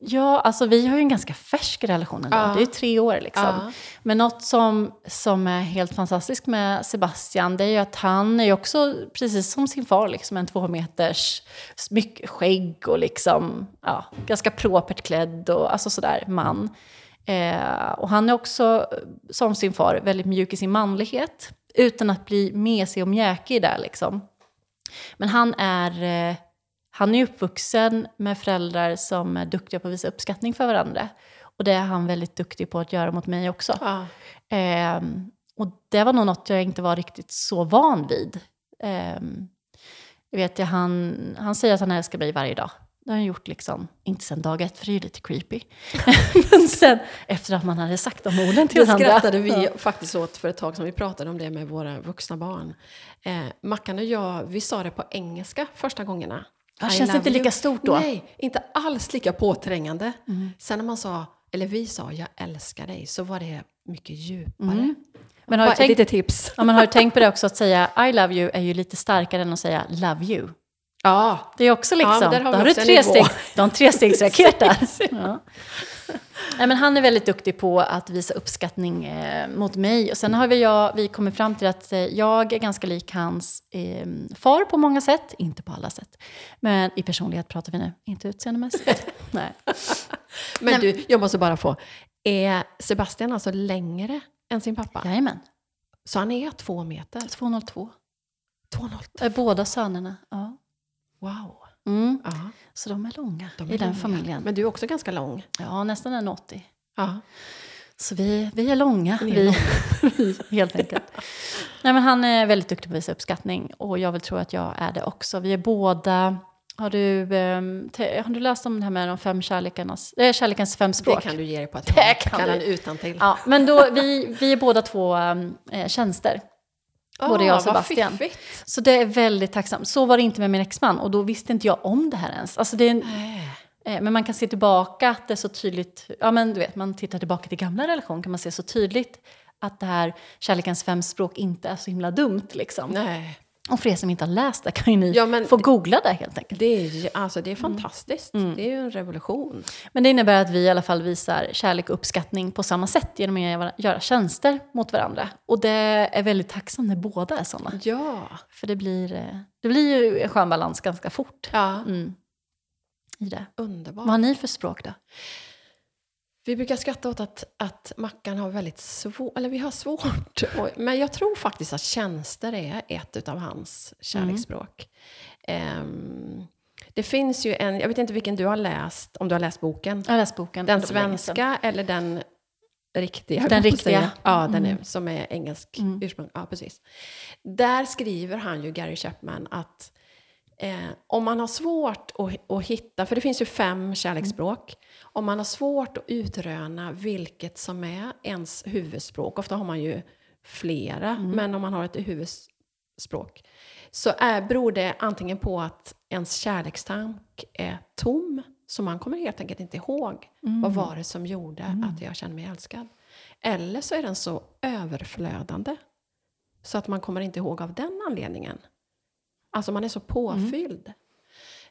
B: Ja, alltså vi har ju en ganska färsk relation ändå.
A: Ja.
B: Det är ju tre år liksom.
A: Ja.
B: Men något som, som är helt fantastiskt med Sebastian, det är ju att han är ju också, precis som sin far, liksom en två meters, mycket skägg och liksom, ja, ganska propert klädd och alltså sådär, man. Eh, och han är också, som sin far, väldigt mjuk i sin manlighet, utan att bli mesig och mjäkig där liksom. Men han är, eh, han är uppvuxen med föräldrar som är duktiga på att visa uppskattning för varandra. Och det är han väldigt duktig på att göra mot mig också.
A: Ja.
B: Ehm, och det var nog något jag inte var riktigt så van vid. Jag vet, jag, han, han säger att han älskar mig varje dag. Det har han gjort liksom, inte sen dag ett, för det är ju lite creepy. Men sen efter att man hade sagt de orden till
A: Det
B: varandra.
A: skrattade vi faktiskt åt för ett tag som vi pratade om det med våra vuxna barn. Eh, Mackan och jag, vi sa det på engelska första gångarna.
B: Ja,
A: I
B: känns det inte lika stort då?
A: Nej, inte alls lika påträngande.
B: Mm.
A: Sen när man sa, eller vi sa jag älskar dig, så var det mycket djupare.
B: Mm. Men har du, tänkt,
A: litet tips.
B: ja, men har du tänkt på det också, att säga I love you är ju lite starkare än att säga love you.
A: Ja,
B: Det är också liksom,
A: men där har
B: då har du tre steg, du har en trestegsraket där. ja. Nej, men han är väldigt duktig på att visa uppskattning eh, mot mig. Och sen har vi, jag, vi kommit fram till att eh, jag är ganska lik hans eh, far på många sätt. Inte på alla sätt. Men i personlighet pratar vi nu, inte utseendemässigt. Nej.
A: men du, jag måste bara få. Är Sebastian alltså längre än sin pappa?
B: Jajamän,
A: Så han är två meter?
B: 202.
A: 2,0.
B: Är båda sönerna. Ja.
A: Wow.
B: Mm. Så de är långa
A: de
B: i
A: är
B: den
A: långa.
B: familjen.
A: Men du är också ganska lång.
B: Ja, nästan en 80.
A: Ja.
B: Så vi, vi är långa,
A: är
B: vi, vi, helt enkelt. Nej, men han är väldigt duktig på att visa uppskattning och jag vill tro att jag är det också. Vi är båda... Har du, ehm, har du läst om det här med de fem kärlekarnas, äh, kärlekens fem
A: Det
B: språk?
A: kan du ge dig på att
B: Det
A: jag
B: kan
A: kan utan till.
B: Ja, men då, vi, vi är båda två um, tjänster. Både jag och Sebastian.
A: Vad fiffigt.
B: Så det är väldigt tacksamt. Så var det inte med min exman och då visste inte jag om det här ens. Alltså det är en. Eh, Men man kan se tillbaka att det är så tydligt, ja men du vet, man tittar tillbaka till gamla relationer kan man se så tydligt att det här kärlekens fem språk inte är så himla dumt liksom.
A: Nej.
B: Och för er som inte har läst det kan ju ni
A: Ja,
B: få googla det helt enkelt.
A: Det är, alltså, det är
B: Mm.
A: fantastiskt. Det är ju en revolution.
B: Men det innebär att vi i alla fall visar kärlek och uppskattning på samma sätt genom att göra- göra tjänster mot varandra. Och det är väldigt tacksamt när båda är sådana.
A: Ja.
B: För det blir, eh, det blir ju en skön balans ganska fort.
A: ja.
B: Mm. I det.
A: Underbart.
B: Vad har ni för språk då?
A: Vi brukar skratta åt att, att Mackan har väldigt svårt, eller vi har svårt. Och, men jag tror faktiskt att tjänster är ett av hans kärleksspråk. Ehm, det finns ju en, jag vet inte vilken du har läst, om du har läst boken.
B: Jag har läst boken.
A: Den svenska eller den riktiga?
B: Den riktiga.
A: Ja, den är,
B: Mm.
A: som är engelsk
B: Mm.
A: ursprung. Ja, precis. Där skriver han ju, Gary Chapman, att eh, om man har svårt att, att hitta, för det finns ju fem kärleksspråk, om man har svårt att utröna vilket som är ens huvudspråk, ofta har man ju flera,
B: Mm.
A: men om man har ett huvudspråk, så är, beror det antingen på att ens kärlekstank är tom, så man kommer helt enkelt inte ihåg
B: Mm.
A: vad var det som gjorde att jag kände mig älskad. Eller så är den så överflödande så att man kommer inte ihåg av den anledningen. Alltså man är så påfylld.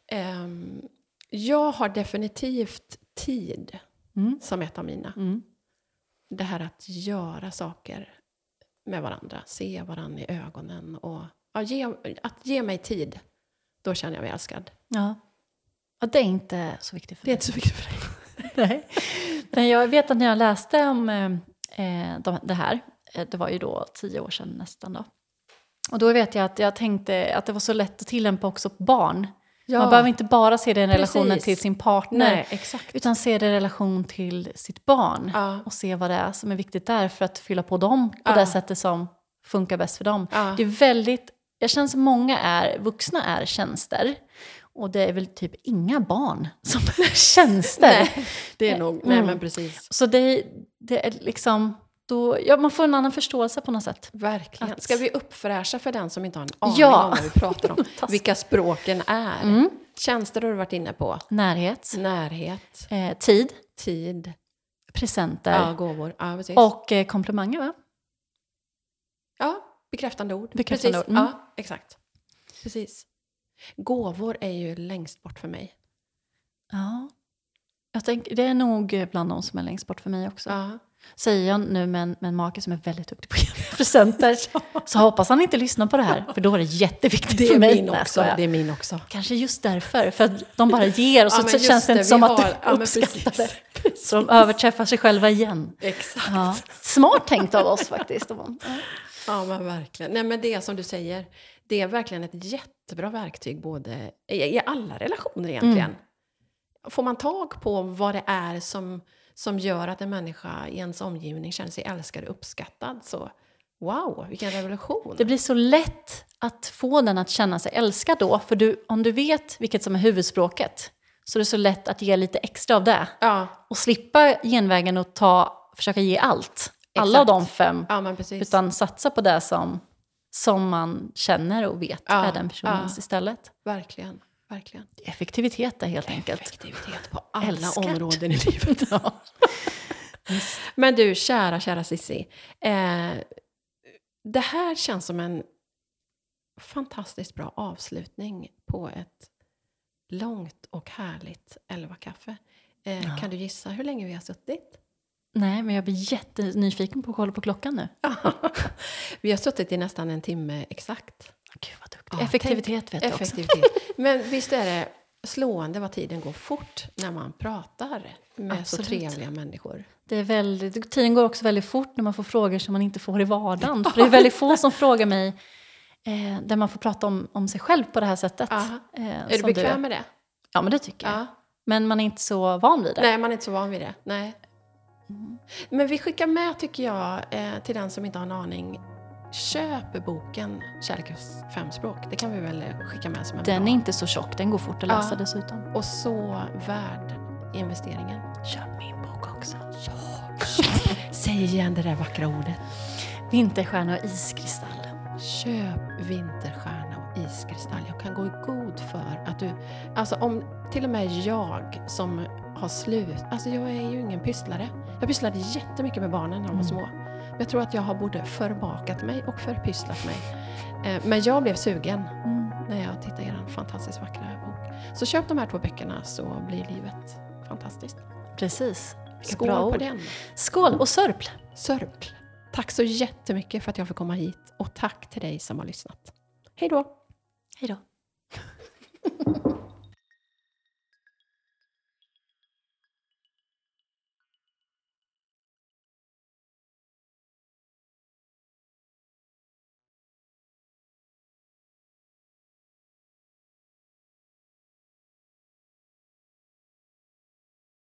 A: Ehm, jag har definitivt tid
B: Mm.
A: som ett av mina.
B: Mm.
A: Det här att göra saker med varandra, se varandra i ögonen och ja, ge, att ge mig tid. Då känner jag mig älskad.
B: Ja. ja, det är inte så viktigt för
A: Det är inte så viktigt för dig.
B: Nej. Men jag vet att när jag läste om eh, de, det här, eh, det var ju då tio år sedan nästan då. Och då vet jag att jag tänkte att det var så lätt att tillämpa också på barn. Man behöver inte bara se det i en relationen till sin partner,
A: Nej, exakt.
B: utan se det i relation till sitt barn.
A: Ja.
B: Och se vad det är som är viktigt där för att fylla på dem på
A: Ja.
B: det sättet som funkar bäst för dem.
A: Ja.
B: Det är väldigt, jag känner som många är, vuxna är tjänster. Och det är väl typ inga barn som är tjänster.
A: Nej, det är nog, nej
B: Mm.
A: men precis.
B: Så det, det är liksom, då, ja, man får en annan förståelse på något sätt.
A: Verkligen.
B: Att-
A: Ska vi uppfräscha för den som inte har en aning
B: Ja.
A: om vad vi pratar om? Vilka språken är.
B: Mm.
A: Tjänster har du varit inne på.
B: Närhet,
A: Närhet,
B: eh, tid,
A: tid,
B: presenter
A: ja, gåvor. Ja,
B: och eh, komplimanger va?
A: ja, bekräftande ord.
B: Bekräftande
A: precis.
B: ord, mm.
A: Ja, exakt. Precis. Gåvor är ju längst bort för mig.
B: Ja. Jag tänker, det är nog bland de som är längst bort för mig också.
A: Ja.
B: Säger jag nu med en, med en make som är väldigt duktig på att ge presenter så hoppas han inte lyssnar på det här för då är det jätteviktigt
A: Det
B: för
A: är
B: mig.
A: min också. Det är min också.
B: Kanske just därför, för att de bara ger och så,
A: Ja,
B: så känns det inte som att
A: har- ja, men
B: uppskattar det.
A: precis.
B: Så de överträffar sig själva igen.
A: Exakt.
B: Ja. Smart tänkt av oss faktiskt. Ja.
A: Ja, men verkligen. Nej, men det som du säger, det är verkligen ett jättebra verktyg både i, i alla relationer egentligen. Får man tag på vad det är som, som gör att en människa i ens omgivning känner sig älskad och uppskattad, så wow, vilken revolution!
B: Det blir så lätt att få den att känna sig älskad då, för du, om du vet vilket som är huvudspråket så är det så lätt att ge lite extra av det.
A: Ja,
B: och slippa genvägen och ta, försöka ge allt, alla av
A: Exakt.
B: de fem,
A: ja
B: utan satsa på det som, som man känner och vet
A: Ja,
B: är den personens istället.
A: Verkligen, verkligen.
B: Effektivitet är helt enkelt.
A: Effektivitet på alla
B: Älskat.
A: områden i livet. Men du, kära, kära Sissi. Eh, det här känns som en fantastiskt bra avslutning på ett långt och härligt elva kaffe. Eh,
B: Ja.
A: Kan du gissa hur länge vi har suttit?
B: Nej, men jag blir jättenyfiken på att kolla på klockan nu.
A: vi har suttit i nästan en timme exakt.
B: Duktig.
A: Ja,
B: Effektivitet vet jag också.
A: Effektivitet. Men visst är det slående vad tiden går fort när man pratar med
B: Absolut.
A: så trevliga människor.
B: Det är väldigt, tiden går också väldigt fort när man får frågor som man inte får i vardagen. För det är väldigt få som frågar mig eh, där man får prata om, om sig själv på det här sättet.
A: Aha.
B: Eh,
A: Är du bekväm med det?
B: Ja, men det tycker jag.
A: Ja.
B: Men man är inte så van vid det.
A: Nej, man är inte så van vid det. Nej. Men vi skickar med, tycker jag, eh, till den som inte har en aning. Köp boken Kärlekens fem språk. Det kan vi väl skicka med som en
B: Den
A: bra.
B: är inte så tjock, den går fort att
A: Ja.
B: läsa dessutom.
A: Och så värd investeringen.
B: Köp min bok också.
A: Säg igen det där vackra ordet.
B: Vinterstjärna och iskristall.
A: Köp Vinterstjärna och iskristall. Jag kan gå i god för att du... Alltså om till och med jag som har slut... Alltså jag är ju ingen pysslare. Jag pysslade jättemycket med barnen när de var
B: Mm.
A: små. Jag tror att jag har både förbakat mig och förpysslat mig. Eh, Men jag blev sugen
B: Mm.
A: när jag tittade i er fantastiskt vackra bok. Så köp de här två böckerna så blir livet fantastiskt.
B: Precis. Vilka
A: Skål på
B: ord.
A: den!
B: Skål och sörpl.
A: Sörpl! Tack så jättemycket för att jag fick komma hit och tack till dig som har lyssnat. Hej då!
B: Hej då.